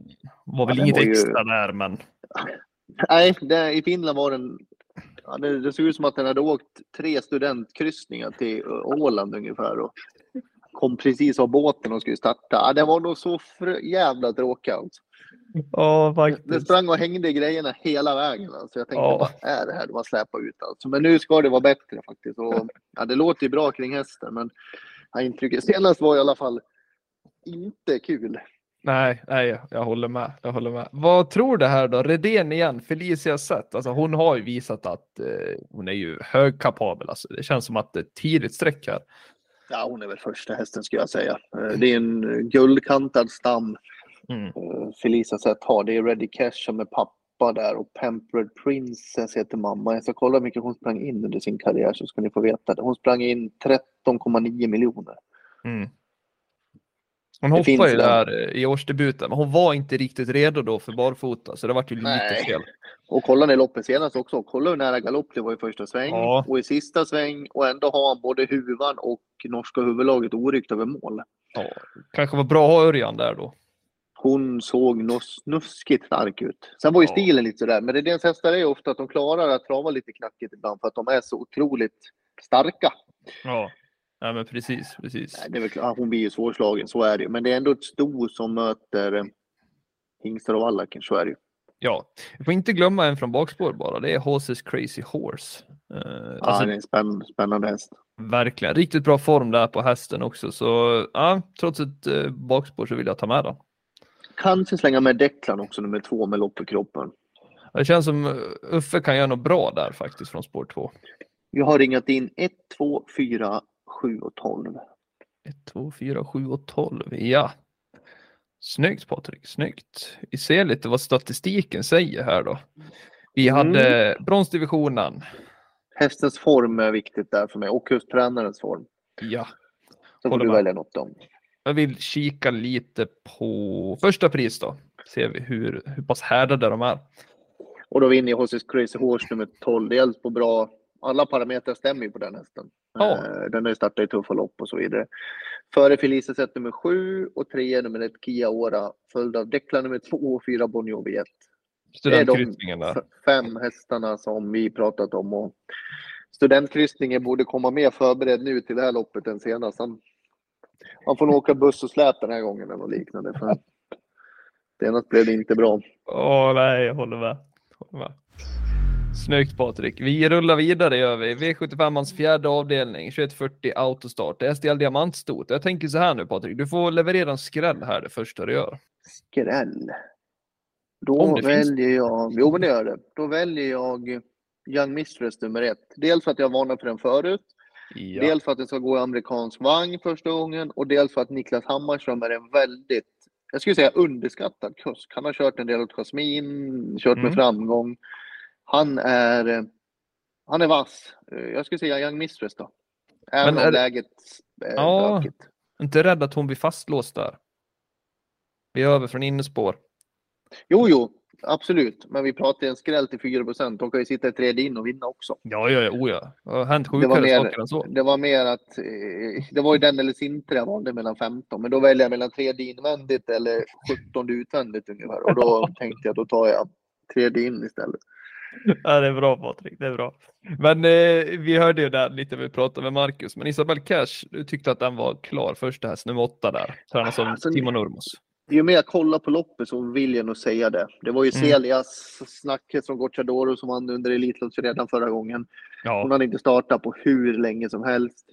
var väl det inget var ju- extra där, men Nej, det, i Finland var den... Ja, det, det såg ut som att den hade åkt tre studentkryssningar till Åland ungefär och kom precis av båten och skulle starta. Ja, det var nog så jävla tråkigt. Alltså. Ja, Det sprang och hängde i grejerna hela vägen. Alltså. Jag tänkte, Ja. vad är det här de har släpat ut? Alltså. Men nu ska det vara bättre faktiskt. Och, ja, det låter ju bra kring hästen, men ja, intrycket senast var i alla fall inte kul. Nej, nej, jag håller med. Jag håller med. Vad tror du här då? Redén igen, Felicia sett. Alltså hon har ju visat att eh, hon är ju högkapabel. Alltså, det känns som att det är tidigt streck här. Ja, hon är väl första hästen skulle jag säga. Eh, Det är en guldkantad stam. Mm. eh, Felicia sett har. Det är Ready Cash som är pappa där och Pampered Princess heter mamma. Jag ska kolla hur mycket hon sprang in under sin karriär så ska ni få veta det. Hon sprang in 13,9 miljoner. Mm. Hon hoppade ju där. där i årsdebuten, men hon var inte riktigt redo då för barfota, så det vart ju lite Nej. fel. Och kolla ni loppet senast också. Kolla hur nära galopp det var i första sväng Ja. och i sista sväng och ändå har han både huvan och norska huvudlaget oryckt över mål. Ja, kanske var bra att ha Örjan där då. Hon såg nog snuskigt stark ut. Sen var ju Ja. stilen lite sådär, men Redéns hästar är ju ofta att de klarar att trava lite knackigt ibland för att de är så otroligt starka. Ja, ja men precis, precis. Nej, Det är väl, hon blir ju svårslagen, så är det. Men det är ändå ett sto som möter eh, hingstar och vallacken, så är det ju. Ja, vi får inte glömma en från bakspår bara. Det är Horses Crazy Horse. Eh, Ja, alltså, det är en spänn, spännande häst. Verkligen, riktigt bra form där på hästen också. Så ja, trots ett eh, bakspår så vill jag ta med den. Kanske slänga med Declan också, nummer två med lopp i kroppen. Det känns som eh, Uffe kan göra något bra där faktiskt från spår 2. Jag har ringat in 1, 2, 4, 7 och 12. 1, 2, 4, 7 och 12. Ja. Snyggt Patrik, snyggt. Vi ser lite vad statistiken säger här då. Vi Mm. hade bronsdivisionen. Hästens form är viktigt där för mig och just tränarens form. Ja, Så får du välja något om. Jag vill kika lite på första pris då. Ser vi hur, hur pass härdade de är. Och då vinner Horses Crazy Horse nummer 12. Det är på bra. Alla parametrar stämmer ju på den hästen. Ja. Eh, Den har ju startat i tuffa lopp och så vidare. Före Felicia Zet nummer 7 och 3 nummer 1 Kia Ora. Följd av Declan nummer 2 och 4 Bon Joviet. Det är de fem hästarna som vi pratat om. Och studentkryssningen borde komma mer förberedd nu till det här loppet än senast. Han, han får nog åka buss och släp den här gången eller något liknande. För senast blev det inte bra. Åh nej, jag håller med. Håller med. Snyggt Patrik. Vi rullar vidare gör vi. V75ans fjärde avdelning, 2140 autostart. Det är STL Diamantstot. Jag tänker så här nu Patrik, du får leverera en skräll här det första du gör. Skräll. Då det finns. väljer jag, jo men det gör det. Då väljer jag Young Mistress nummer ett. Dels för att jag varnade för den förut. Ja. Dels för att det ska gå i amerikansk vagn första gången och dels för att Niklas Hammarström är en väldigt, jag skulle säga underskattad kusk. Han har kört en del åt Jasmin, kört Mm. med framgång. Han är, han är vass. Jag skulle säga Young Mistress då. Även Men om är det- läget är Ja. bökigt. Inte rädd att hon blir fastlåst där. Vi är över från innespår. Jo, jo, absolut. Men vi pratar en skräll till 4 procent. De kan ju sitta i tredje in och vinna också. Ja, ja, ja, oh, ja. Det har hänt sjukare mer- saker än så. Det var mer att, eh, det var ju den eller Sintra jag valde mellan 15. Men då väljer jag mellan tredje invändigt eller 17 utvändigt ungefär. Och då tänkte jag, då tar jag tredje in istället. Ja, det är bra Patrik, det är bra. Men eh, vi hörde ju där lite, vi pratade med Marcus, men Isabel Cash, du tyckte att den var klar första häst, nummer åtta där, tränad som Alltså, Timo Nurmos. Ju mer jag kollar på loppet så vill jag nog säga det. Det var ju Mm. Celias snacket som Gocciadoro som vann under Elitloppet redan förra gången. Hon Ja, hade inte startat på hur länge som helst.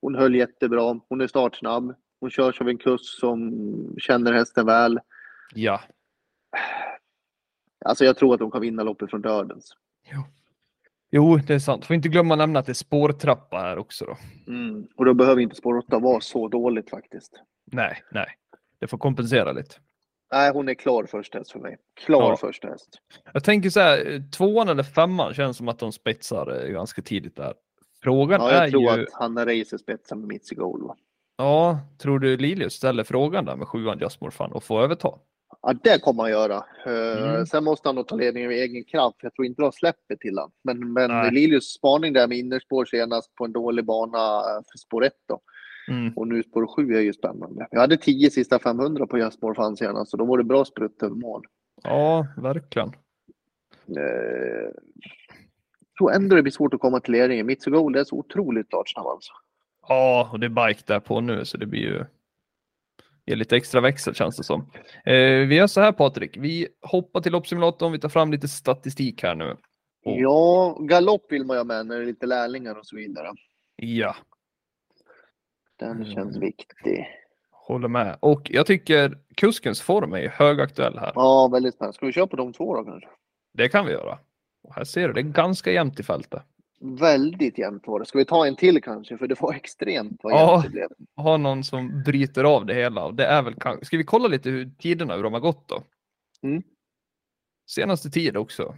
Hon höll jättebra. Hon är startsnabb. Hon körs av en kusk som känner hästen väl. ja, Alltså jag tror att de kan vinna loppet från dödens. jo, det är sant. Får inte glömma nämna att det är spårtrappa här också då. Mm. Och då behöver inte spår 8 vara så dåligt faktiskt. Nej, nej, det får kompensera lite. Nej, hon är klar första häst för mig. Klar Ja. första häst. Jag tänker så här, eh, tvåan eller femman känns som att de spetsar eh, ganska tidigt där. Frågan Ja, är jag tror ju, att Hanna Reiser spetsar med Mitzi Gold. ja, tror du Lilius ställer frågan där med sjuan Just More Fun och får överta? Ja, det kommer han göra. Eh, Mm. Sen måste han nog ta ledningen med egen kraft. Jag tror inte de släpper till honom. Men, men Nej. Lilius spaning där med innerspår senast på en dålig bana för spår 1 då. Mm. Och nu spår 7 är ju spännande. Jag hade 10 sista 500 på More Fun senast, så då var det bra sprutt över mål. Ja, verkligen. Eh, tror ändå det blir svårt att komma till ledningen. Mitsu Gold är så otroligt klart snabb alltså. Ja, och det är bike där på nu så det blir ju ger lite extra växel känns det som. Eh, vi gör så här Patrik, vi hoppar till loppsimulatorn, vi tar fram lite statistik här nu. Oh. Ja, galopp vill man ju ha med när det är lite lärlingar och så vidare. Ja, Den Mm. känns viktig. håller med. Och jag tycker kuskens form är högaktuell här. Ja, väldigt spännande. Ska vi köra på de två då kanske? Det kan vi göra. Och här ser du, det är ganska jämnt i fältet. Väldigt jämnt var det. Ska vi ta en till kanske? För det var extremt vad Ja. jämnt det blev. Ha någon som bryter av det hela. Det är väl kan... Ska vi kolla lite hur tiderna, hur de har gått då? Mm. Senaste tid också.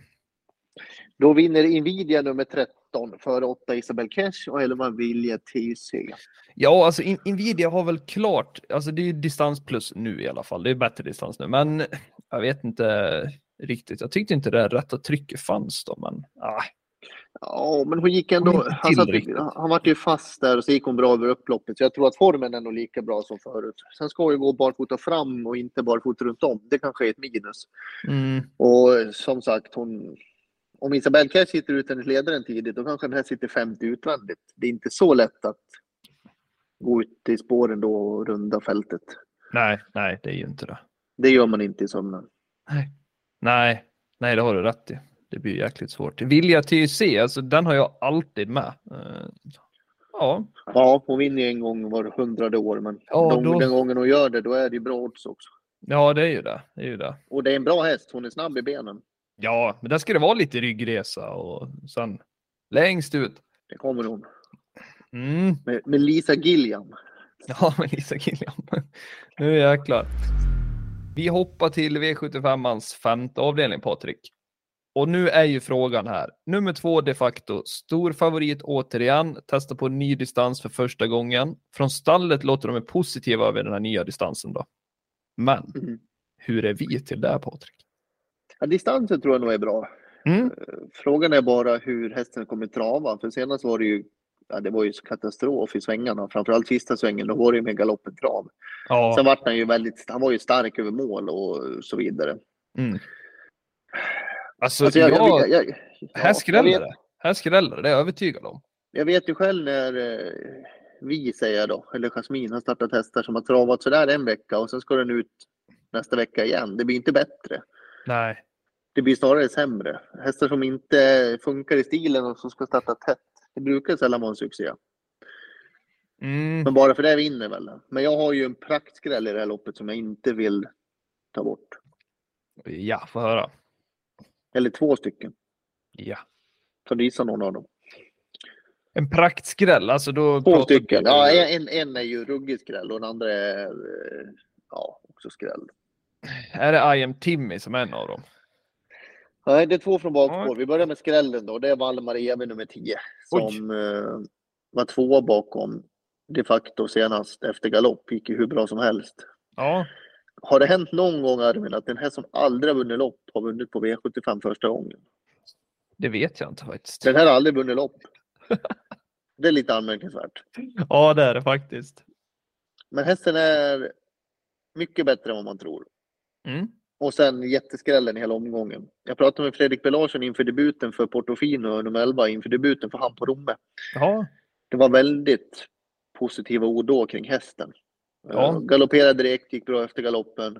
Då vinner Nvidia nummer 13 före 8 Isabel Cash och 11 Vilja TC. Ja, alltså In Nvidia har väl klart, alltså det är distans plus nu i alla fall. Det är bättre distans nu, men jag vet inte riktigt. Jag tyckte inte det rätta trycket fanns då, men ah, Ja, men hon gick ändå... Hon Han, satt, han var ju fast där och så gick hon bra över upploppet. Så jag tror att formen är nog lika bra som förut. Sen ska hon ju gå barfota fram och inte barfota runt om. Det kanske är ett minus. mm, Och som sagt, hon... Om Isabel Cash sitter utvändigt ledaren tidigt, då kanske den här sitter 50 utvändigt. Det är inte så lätt att gå ut i spåren då och runda fältet. nej, nej, det är ju inte det. Det gör man inte i sömnen. Nej, nej, det har du rätt i. Det blir jäkligt svårt. Vilja TUC, alltså den har jag alltid med. Eh, Ja, Ja, hon vinner en gång var hundrade år, men Ja, de, då- den gången hon gör det, då är det ju bra odds också. ja, det är ju det. Det är ju det. Och det är en bra häst, hon är snabb i benen. Ja, men där ska det vara lite ryggresa och sen längst ut. Det kommer hon. Mm. Med, med Lisa Gilliam. Ja, men Lisa Gilliam. Nu jäklar. Vi hoppar till V75ans femte avdelning, Patrik. Och nu är ju frågan här. Nummer två de facto, stor favorit återigen, testar på en ny distans för första gången. Från stallet låter de positiva över den här nya distansen då. Men Mm. hur är vi till det, Patrik? Ja, distansen tror jag nog är bra. Mm. Frågan är bara hur hästen kommer trava. För senast var det ju, ja, det var ju katastrof i svängarna. Framförallt sista svängen, då var det ju med galoppen trav. Ja, Sen vart han ju väldigt, han var ju stark över mål och så vidare. mm. Alltså, Alltså, jag, jag, jag, jag, ja, här skräller det. Här skräller det, det är jag övertygad om. Jag vet ju själv när eh, vi säger jag då, eller Jasmin har startat hästar som har travat sådär en vecka och sen ska den ut nästa vecka igen. Det blir inte bättre. Nej. Det blir snarare sämre. Hästar som inte funkar i stilen och som ska starta tätt. Det brukar sällan vara en succé. Mm. Men bara för det vinner väl. Men jag har ju en praktskräll i det här loppet som jag inte vill ta bort. Ja, få höra. Eller två stycken. Ja. Du gissa någon av dem? En praktskräll, alltså då Två stycken. du- Ja, en, en är ju ruggig skräll och den andra är eh, ja, också skräll. Är det I am Timmy som är en av dem? Nej, det är två från bakspår. Vi börjar med skrällen då. Det är Valdemar Ewe nummer 10 Oj. som eh, var två bakom de facto senast efter galopp. Gick ju hur bra som helst. Ja. Har det hänt någon gång Armin att den här som aldrig har vunnit lopp har vunnit på V75 första gången? Det vet jag inte faktiskt. Den här har aldrig vunnit lopp. Det är lite anmärkningsvärt. Ja, det är det faktiskt. Men hästen är mycket bättre än vad man tror. Mm. Och sen jätteskrällen hela omgången. Jag pratade med Fredrik Belarsson inför debuten för Portofino nummer 11 inför debuten för han på Romme. Ja. Det var väldigt positiva ord då kring hästen. Ja. Eh, Galopperade direkt, gick bra efter galoppen.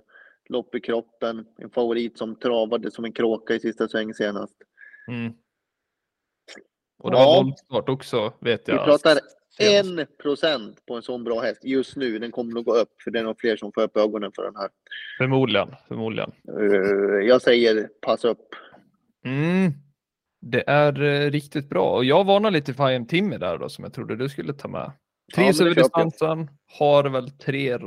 Lopp i kroppen. En favorit som travade som en kråka i sista sväng senast. Mm. Och det Ja. var voltstart också, vet Vi jag. pratar senast. En procent på en sån bra häst just nu. Den kommer nog gå upp för det är nog fler som får upp ögonen för den här. Förmodligen, förmodligen. Eh, Jag säger pass upp. Mm. Det är eh, riktigt bra. Och jag varnar lite för I am Timmy där då, som jag trodde du skulle ta med. Trivs det över distansen, har väl tre,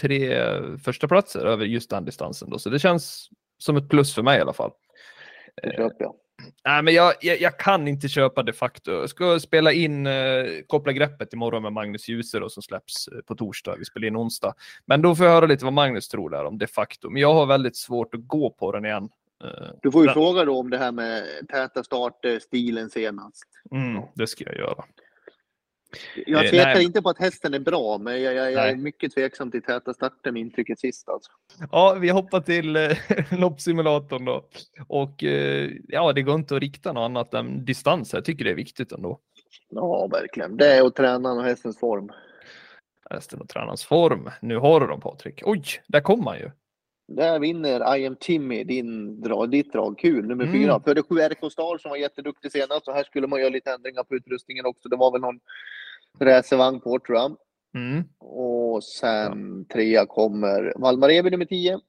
tre första platser över just den distansen då. Så det känns som ett plus för mig i alla fall. Det köper jag. Nej, men jag, jag, jag kan inte köpa de facto. Jag ska spela in eh, Koppla greppet imorgon med Magnus Djuse då, som släpps eh, på torsdag. Vi spelar in onsdag. Men då får jag höra lite vad Magnus tror där om de facto. Men jag har väldigt svårt att gå på den igen. Eh, Du får ju Men- fråga då om det här med täta starter, stilen senast. mm, det ska jag göra. Jag Eh, tvekar nej. inte på att hästen är bra, men jag, jag, jag är mycket tveksam till täta starten intrycket sist alltså. Ja, vi hoppar till eh, loppsimulatorn då. Och eh, ja, det går inte att rikta något annat än distans. Jag tycker det är viktigt ändå. Ja, verkligen. Det är att träna och hästens form. Resten av tränarens form. Nu har du dem Patrik. Oj, där kom han ju. Där vinner I am Timmy din drag, ditt drag. Kul, nummer Mm. fyra. För det sju RK Star som var jätteduktig senast. Och här skulle man göra lite ändringar på utrustningen också. Det var väl någon racervagn på tror jag. Mm. Och sen trea kommer Valmar Evi nummer 10.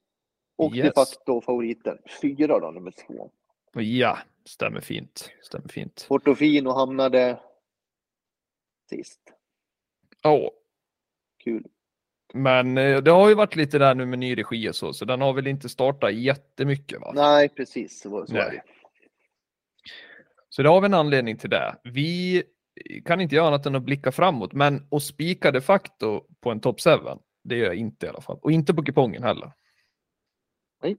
Och de Yes. facto favoriten. Fyra då, nummer två. Ja, stämmer fint. Stämmer fint. Portofino hamnade sist. Ja, Kul. men eh, det har ju varit lite där nu med ny regi och så, så den har väl inte startat jättemycket va? Nej, precis. Så var det. Så det har vi en anledning till det. Vi kan inte göra annat än att blicka framåt, men att spika de facto på en top 7, det gör jag inte i alla fall. Och inte på kupongen heller. Nej.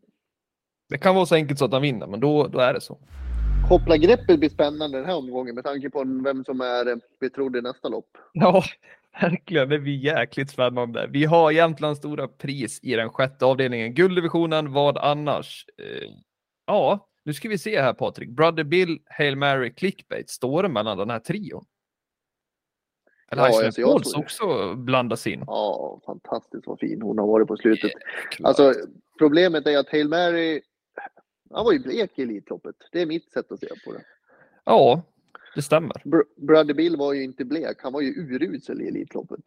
Det kan vara så enkelt så att han vinner, men då, då är det så. Koppla greppet blir spännande den här omgången med tanke på vem som är eh, betrodd i nästa lopp. Ja, verkligen. Det blir jäkligt spännande. Vi har Jämtlands stora pris i den sjätte avdelningen. Gulddivisionen, vad annars? Eh, ja, nu ska vi se här Patrik. Brother Bill, Hail Mary, Clickbait. Står det mellan den här trion? Eller Ja, alltså, jag tror också blandas in. Ja, fantastiskt vad fin hon har varit på slutet. Jäklar. Alltså, problemet är att Hail Mary, han var ju blek i Elitloppet. Det är mitt sätt att se på det. Ja, det stämmer. Br- Brother Bill var ju inte blek, han var ju urusel i Elitloppet.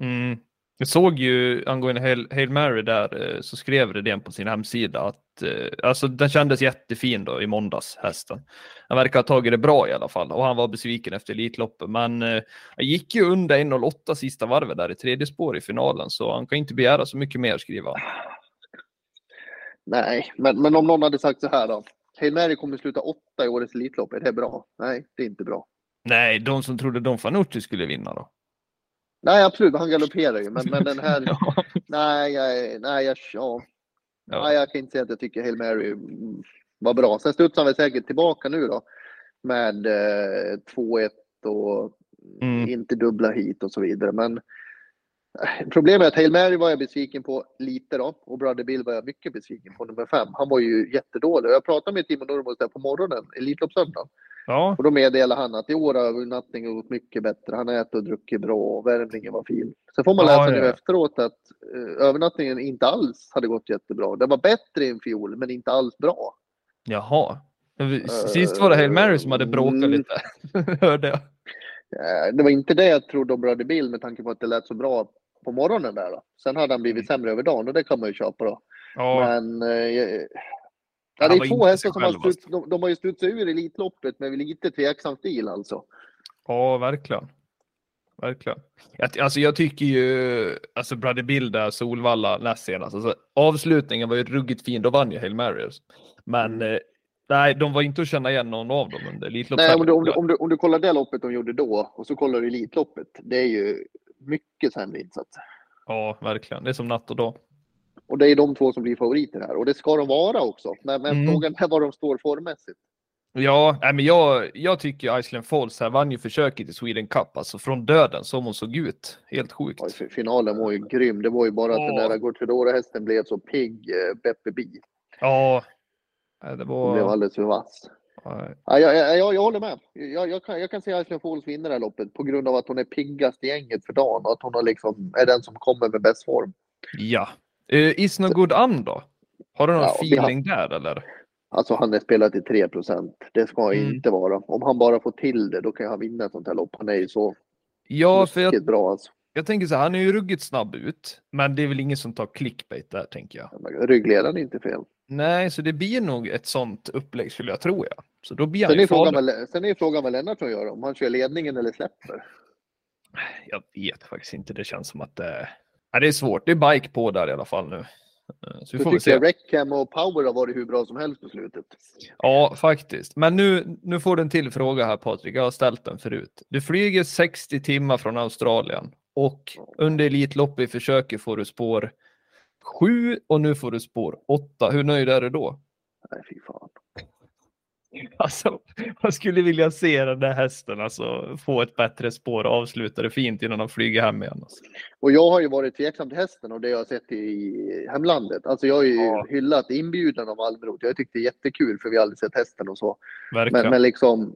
Mm. Jag såg ju angående Hail, Hail Mary där eh, så skrev Redén på sin hemsida att eh, alltså den kändes jättefin då i måndags hästen. Han verkar ha tagit det bra i alla fall och han var besviken efter Elitloppet men eh, han gick ju under 1.08 sista varvet där i tredje spår i finalen så han kan inte begära så mycket mer skriva. Nej, men, men om någon hade sagt så här då. Hail Mary kommer sluta åtta i årets Elitlopp, är det bra? Nej, det är inte bra. Nej, de som trodde Don Fanucci skulle vinna då. Nej, absolut, han galopperar ju, men, men den här... Ja. Nej, jag, nej, jag, ja. Ja. nej, jag kan inte säga att jag tycker Hail Mary mm, var bra. Sen studsar han väl säkert tillbaka nu då med eh, 2-1 och Mm. inte dubbla hit och så vidare. Men eh, problemet är att Hail Mary var jag besviken på lite då och Brother Bill var jag mycket besviken på nummer fem. Han var ju jättedålig. Jag pratade med Timo Nurmos där på morgonen, Elitloppssöndagen. Ja, Och då meddelade han att i år har övernattningen gått mycket bättre. Han har ätit och druckit bra och värmningen var fin. Sen får man läsa ja. nu efteråt att eh, övernattningen inte alls hade gått jättebra. Det var bättre än fjol, men inte alls bra. jaha. Sist var det Hail Mary som hade bråkat Mm. lite. Hörde jag. Eh, Det var inte det jag trodde om Brother Bill med tanke på att det lät så bra på morgonen där. Då. Sen hade han blivit sämre över dagen och det kan man ju köpa då. Mm. Ja, Men eh, ja, det är två hästar som har själv, alltså. de, de har ju studsat ur Elitloppet med lite tveksam stil alltså. Ja, verkligen. Verkligen. Jag, alltså jag tycker ju, alltså Brother Bill där, Solvalla näst senast, alltså avslutningen var ju ruggigt fin, då vann ju Hail Marys. Men Mm. eh, nej, de var inte att känna igen någon av dem under Elitlopp Nej, om du, om, du, om, du, om du kollar det loppet de gjorde då och så kollar du Elitloppet. Det är ju mycket sämre insats. Ja, verkligen. Det är som natt och dag. Och det är de två som blir favoriter här. Och det ska de vara också. Men, men Mm. frågan är var de står formmässigt. Ja, men jag, jag tycker Iceland Falls här vann ju försöket i Sweden Cup, alltså från döden som hon såg ut. Helt sjukt. Ja, fi- finalen var ju grym. Det var ju bara att den Ja. där Gocciadoro-hästen blev så pigg, eh, Beppe Bi. Ja, det Hon blev var... alldeles för vass. nej. Ja, jag, jag, jag, håller med. Jag, jag, kan, jag kan se Iceland Falls vinna det här loppet på grund av att hon är piggast i gänget för dagen och att hon har liksom, är den som kommer med bäst form. Ja. Uh, is no good an då? Har du någon Ja, vi har- feeling där eller? Alltså han är spelat till 3% Det ska Mm. inte vara. Om han bara får till det, då kan han vinna ett sånt här lopp. Han är ju så Ja, för jag, bra alltså. jag tänker så här, han är ju ruggigt snabb ut, men det är väl ingen som tar clickbait där tänker jag. Ryggledaren är inte fel. Nej, så det blir nog ett sånt upplägg skulle jag tro ja. Så då blir han Sen är, ju frågan vad, sen är frågan vad Lennartsson gör. Om han kör ledningen eller släpper. Jag vet faktiskt inte, det känns som att det, ja, det är svårt. Det är bike på där i alla fall nu. Eh, Så vi får tycker Reckham och Power har varit hur bra som helst på slutet. Ja, faktiskt. Men nu, nu får du en till fråga här Patrik. Jag har ställt den förut. Du flyger 60 timmar från Australien och under Elitlopp i försöket får du spår 7 och nu får du spår 8. Hur nöjd är du då? Nej, fy fan. Alltså, man skulle vilja se den där hästen alltså, få ett bättre spår och avsluta det fint innan de flyger hem igen. Alltså. Och jag har ju varit tveksam till hästen och det jag har sett i hemlandet. Alltså jag har ju Ja. hyllat inbjudan av Almroth. Jag tyckte det är jättekul för vi har aldrig sett hästen och så. Verkligen. Men, men liksom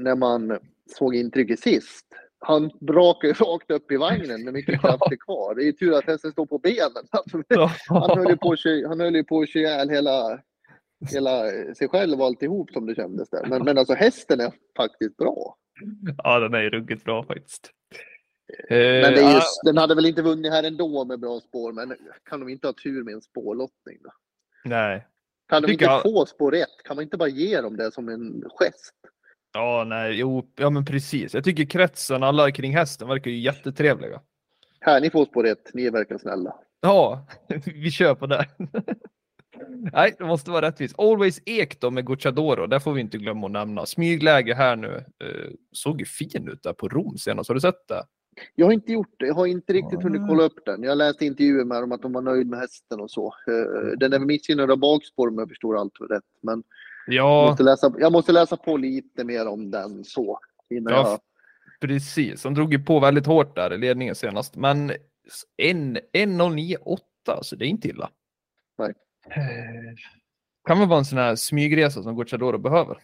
när man såg intrycket sist. Han brakar ju rakt upp i vagnen med mycket krafter kvar. Det är ju tur att hästen står på benen. Han höll ju på att köra ihjäl hela, hela sig själv och alltihop som det kändes där. Men, men alltså hästen är faktiskt bra. ja, den är ju ruggigt bra faktiskt. Men det Eh, är ja, just, den hade väl inte vunnit här ändå med bra spår. Men kan de inte ha tur med en spårlottning då? nej. Kan de inte jag- få spår rätt? Kan man inte bara ge dem det som en gest? Ja, nej, jo, ja men precis. Jag tycker kretsen, alla kring hästen verkar ju jättetrevliga. Här, ni får spår rätt. Ni verkar snälla. Ja, vi kör på det. Nej, det måste vara rättvist. Always Ek då med Gucciadoro, där får vi inte glömma att nämna. Smygläge här nu. Eh, såg ju fin ut där på Rom senast, har du sett det? Jag har inte gjort det. Jag har inte riktigt Ah. hunnit kolla upp den. Jag läste intervjuer med dem att de var nöjda med hästen och så. Eh, Den är väl missgynnad av bakspår om jag förstår allt rätt. Men jag, Ja, måste läsa, jag måste läsa på lite mer om den så. Innan Ja, jag... precis. De drog ju på väldigt hårt där i ledningen senast. Men en- 1.09,8, så det är inte illa. Nej. Eh, Kan väl vara en sån här smygresa som Gucciadoro behöver.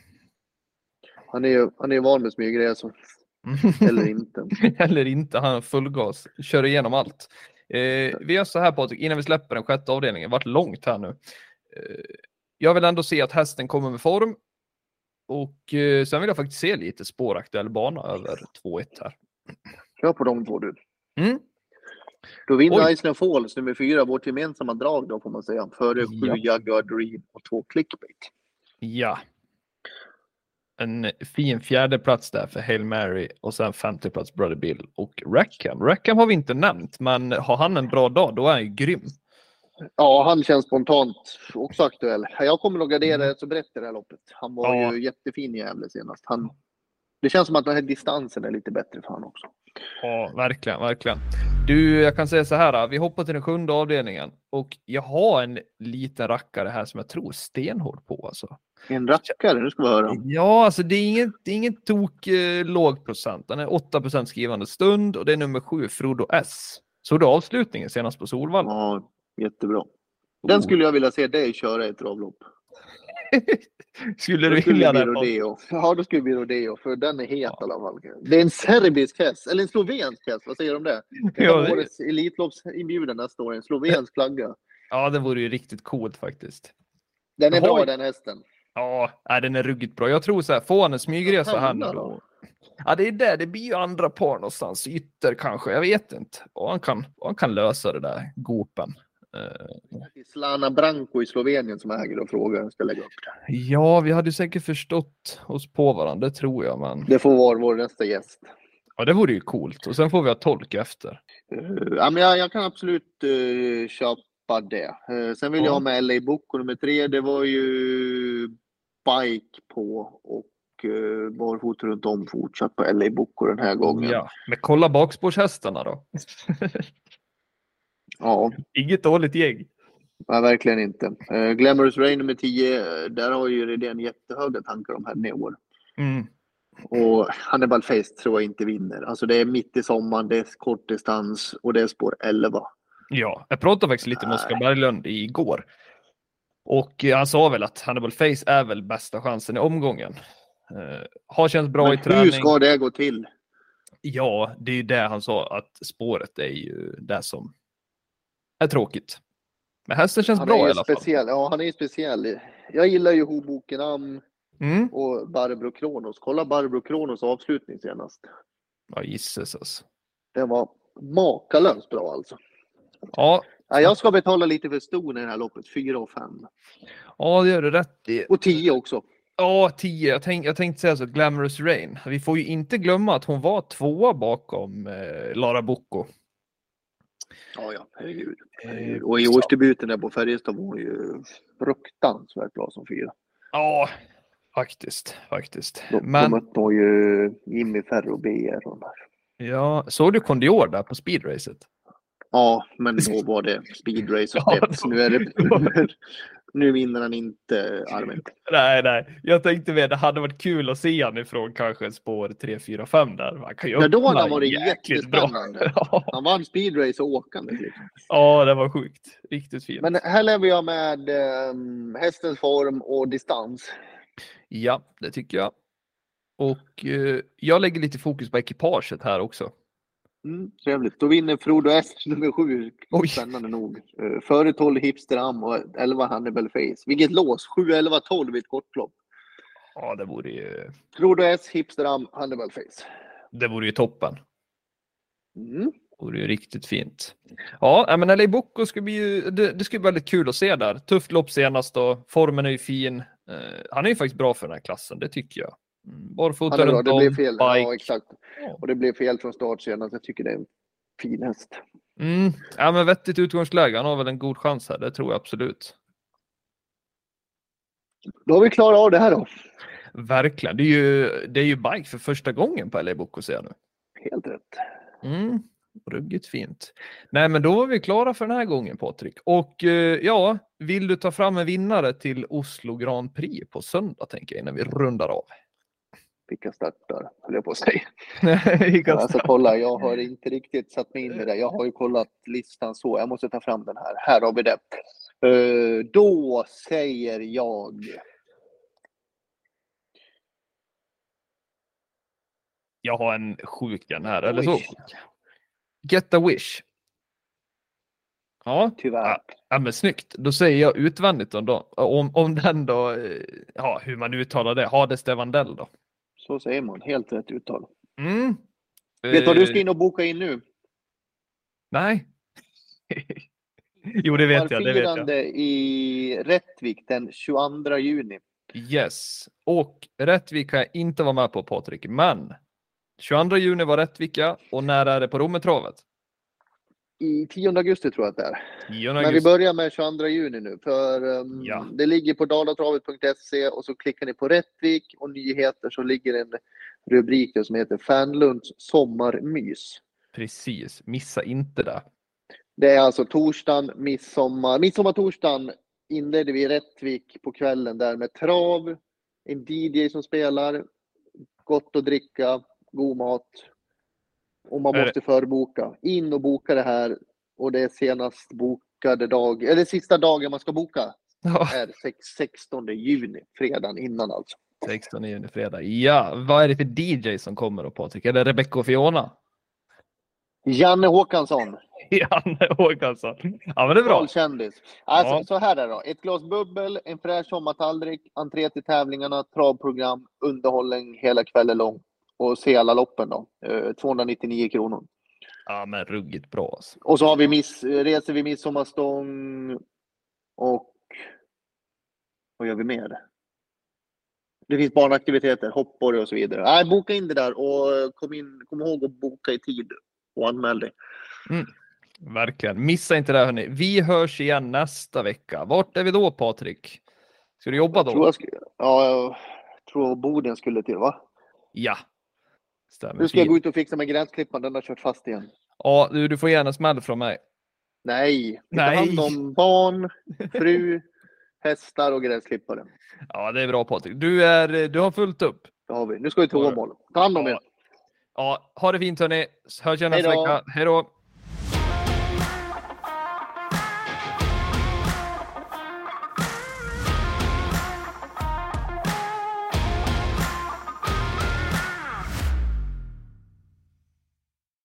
Han är ju han är van med smygresor. Eller inte. Eller inte, han har full gas, kör igenom allt. Eh, vi gör så här Patrik, innan vi släpper den sjätte avdelningen, det varit långt här nu. Eh, jag vill ändå se att hästen kommer med form. Och eh, sen vill jag faktiskt se lite spåraktuell bana över 2-1 här. Kör på de två du. Mm. Då vinner Oj. Iceland Falls nummer fyra, vårt gemensamma drag då får man säga. Före sju Ja. Jaguar Dream och två Clickbait. Ja. En fin fjärde plats där för Hail Mary och sen femte plats Brother Bill och Rackham. Rackham har vi inte nämnt, men har han en bra dag, då är han ju grym. Ja, han känns spontant också aktuell. Jag kommer nog gardera Mm. rätt så brett i det här loppet. Han var Ja. ju jättefin i Gävle senast. Han, det känns som att den här distansen är lite bättre för honom också. Ja, verkligen, verkligen. Du, jag kan säga så här, vi hoppar till den sjunde avdelningen och jag har en liten rackare här som jag tror stenhårt på alltså. En rackare, nu ska vi höra. Ja, alltså det är inget, det är inget tok eh, låg procent. Den är 8% skrivande stund och det är nummer sju, Frodo S. Såg du avslutningen senast på Solvalla? Ja, jättebra. Den Oh. skulle jag vilja se dig köra i ett travlopp. Skulle du skulle vilja det rodeo. Ja, då skulle det bli rodeo, för den är het i alla fall. Det är en serbisk häst, eller en slovensk häst, vad säger du om det? Det Ja, kan det- årets Elitloppsinbjudan nästa år, en slovensk flagga. Ja, det vore ju riktigt coolt faktiskt. Den är Jaha. bra den hästen. Ja, nej, den är ruggigt bra. Jag tror så här, får han en smygresa här nu då? Ja, det är det. Det blir ju andra par någonstans, ytter kanske. Jag vet inte. Och han kan, och han kan lösa det där gopen. Eh, Det är Slana Branko i Slovenien som äger och frågar. Jag ska lägga upp det. ja, vi hade säkert förstått oss på varandra, det tror jag. Men Det får vara vår nästa gäst. ja, det vore ju coolt. Och sen får vi ha tolk efter. Uh, ja, men jag, jag kan absolut uh, köpa det. Eh, sen vill Ja. jag ha med LA Boko nummer tre. Det var ju bike på och uh, barfota runt om fortsatt på LA Boko den här gången. Ja, men kolla bakspårshästarna då. ja Inget dåligt gäng. nej, verkligen inte. Uh, Glamorous Rain nummer 10. eh, Där har ju Redén jättehöga tankar om här i år. Mm. Och Hannibal Face tror jag inte vinner. Alltså det är mitt i sommaren, det är kort distans och det är spår 11. Ja, jag pratade faktiskt lite med Oskar Berglund igår. Och eh, han sa väl att Hannibal Face är väl bästa chansen i omgången. Uh, har känts bra Men i hur träning. ska det gå till? Ja, det är ju det han sa, att spåret är ju det som är tråkigt. Men hästen känns Han bra i alla fall. speciell. Ja, han är ju speciell. Jag gillar ju Hoboken Am Mm. och Barbro Kronos. Kolla Barbro Kronos avslutning senast. Ja, gisses alltså. Den var makalöst bra alltså. Ja, Ja, jag ska betala lite för ston i det här loppet. 4 och 5. ja, det gör du rätt i. Och 10 också. Ja, 10. Jag, tänk, jag tänkte säga så, Glamorous Rain. Vi får ju inte glömma att hon var tvåa bakom eh, Lara Bocco. Ja, ja, herregud. Eh. Och i årsdebuten där på Färjestad var hon ju fruktansvärt bra som fyra. Ja, faktiskt, faktiskt. Då Men mötte hon ju Jimmy Ferro BR. och de där. ja, såg du Kondior där på speedracet? Ja, men då var det speedrace och Ja, då- Nu är det, Nu vinner han inte armen. Nej, nej. Jag tänkte mer, det hade varit kul att se han ifrån kanske spår 3, 4, 5 där. Man kan ju Ja, då hade han varit bra. jättespännande. Ja. Han vann speedrace och åkande. Liksom. ja, det var sjukt. Riktigt fint. Men här lever jag med um, hästens form och distans. Ja, det tycker jag. Och eh, jag lägger lite fokus på ekipaget här också. Mm, trevligt. Då vinner Frodo S nummer sju. Oj. Spännande nog. Uh, före 12 Hipster Am och 11 Hannibal Face. Vilket lås! 7, 11, 12 i ett kortlopp. Ja, det vore ju, Frodo S, Hipster Am, Hannibal Face. det vore ju toppen. Mm. Det vore ju riktigt fint. Ja, men LA Bocco ska bli ju, det, det ska bli väldigt kul att se där. Tufft lopp senast då. Formen är ju fin. Eh, han är ju faktiskt bra för den här klassen, det tycker jag. Barfota bra. runt Det om, fel. Ja, bike. exakt. Ja. Och det blev fel från start senast. Jag tycker det är en fin häst. Mm, ja, men vettigt utgångsläge. Han har väl en god chans här, det tror jag absolut. Då har vi klarat av det här då. Verkligen. Det är ju, det är ju bike för första gången på LA Bocco ser jag nu. Helt rätt. Mm, ruggigt fint. Nej, men då var vi klara för den här gången Patrik. Och eh, ja, vill du ta fram en vinnare till Oslo Grand Prix på söndag tänker jag innan vi rundar av. Vilka startar, höll jag på att säga. Alltså kolla, jag har inte riktigt satt mig in i det. Jag har ju kollat listan så. Jag måste ta fram den här. Här har vi det. Eh, då säger jag. Jag har en sjuk här, eller så. Get a wish. Ja, Tyvärr. ja men snyggt. Då säger jag utvändigt om, då, om, om den då, eh, ja hur man uttalar det, Hades Devandell då. Så säger man. Helt rätt uttal. Mm. Vet du vad du ska Eh, in och boka in nu? Nej. jo, det vet jag. Det vet jag. I Rättvik den 22 juni. Yes. Och Rättvik kan jag inte vara med på Patrik, men 22 juni var Rättvik ja. Och när är det på Rommetravet? I 10 augusti tror jag att det är. 10 Men vi börjar med 22 juni nu. För um, Ja. det ligger på dalatravet.se och så klickar ni på Rättvik och nyheter så ligger en rubrik som heter Fanlunds sommarmys. Precis, missa inte det. Det är alltså torsdagen, midsommar. Midsommartorsdagen inledde vi Rättvik på kvällen där med trav, en DJ som spelar, gott att dricka, god mat. Och man måste förboka. In och boka det här och det är senast bokade dag, eller sista dagen man ska boka Ja, är sex- 16 juni, fredagen innan alltså. 16 juni fredag. Ja, vad är det för DJ som kommer då Patrik? Är det Rebecca och Fiona? Janne Håkansson, Janne Håkansson. Ja, men det är bra. kändis. Alltså, Ja. Så här är det då. Ett glas bubbel, en fräsch sommartallrik, entré till tävlingarna, travprogram, underhållning hela kvällen lång. Och se alla loppen då. Eh, 299 kronor. Ja, men ruggigt bra. Alltså. Och så har vi miss, reser vi midsommarstång och vad gör vi mer? Det finns barnaktiviteter, hoppborg och så vidare. Nej, boka in det där och kom, in, kom ihåg att boka i tid och anmäl dig. Verkligen. Missa inte det hörni. Vi hörs igen nästa vecka. Vart är vi då Patrik? Ska du jobba Tror då? jag, sk- ja, jag tror Boden skulle till va? Ja. Stämmer. Nu ska jag gå ut och fixa med gränsklipparen, den har kört fast igen. Ja, du, du får gärna smäll från mig. Nej, vi tar hand om barn, fru, hästar och gräsklippare. Ja, det är bra Patrik. Du, är, du har fullt upp. Det har vi. Nu ska vi till. Åmål. Ta hand om er. Ja. Ha det fint hörni. Hörs igen nästa vecka. Hej då!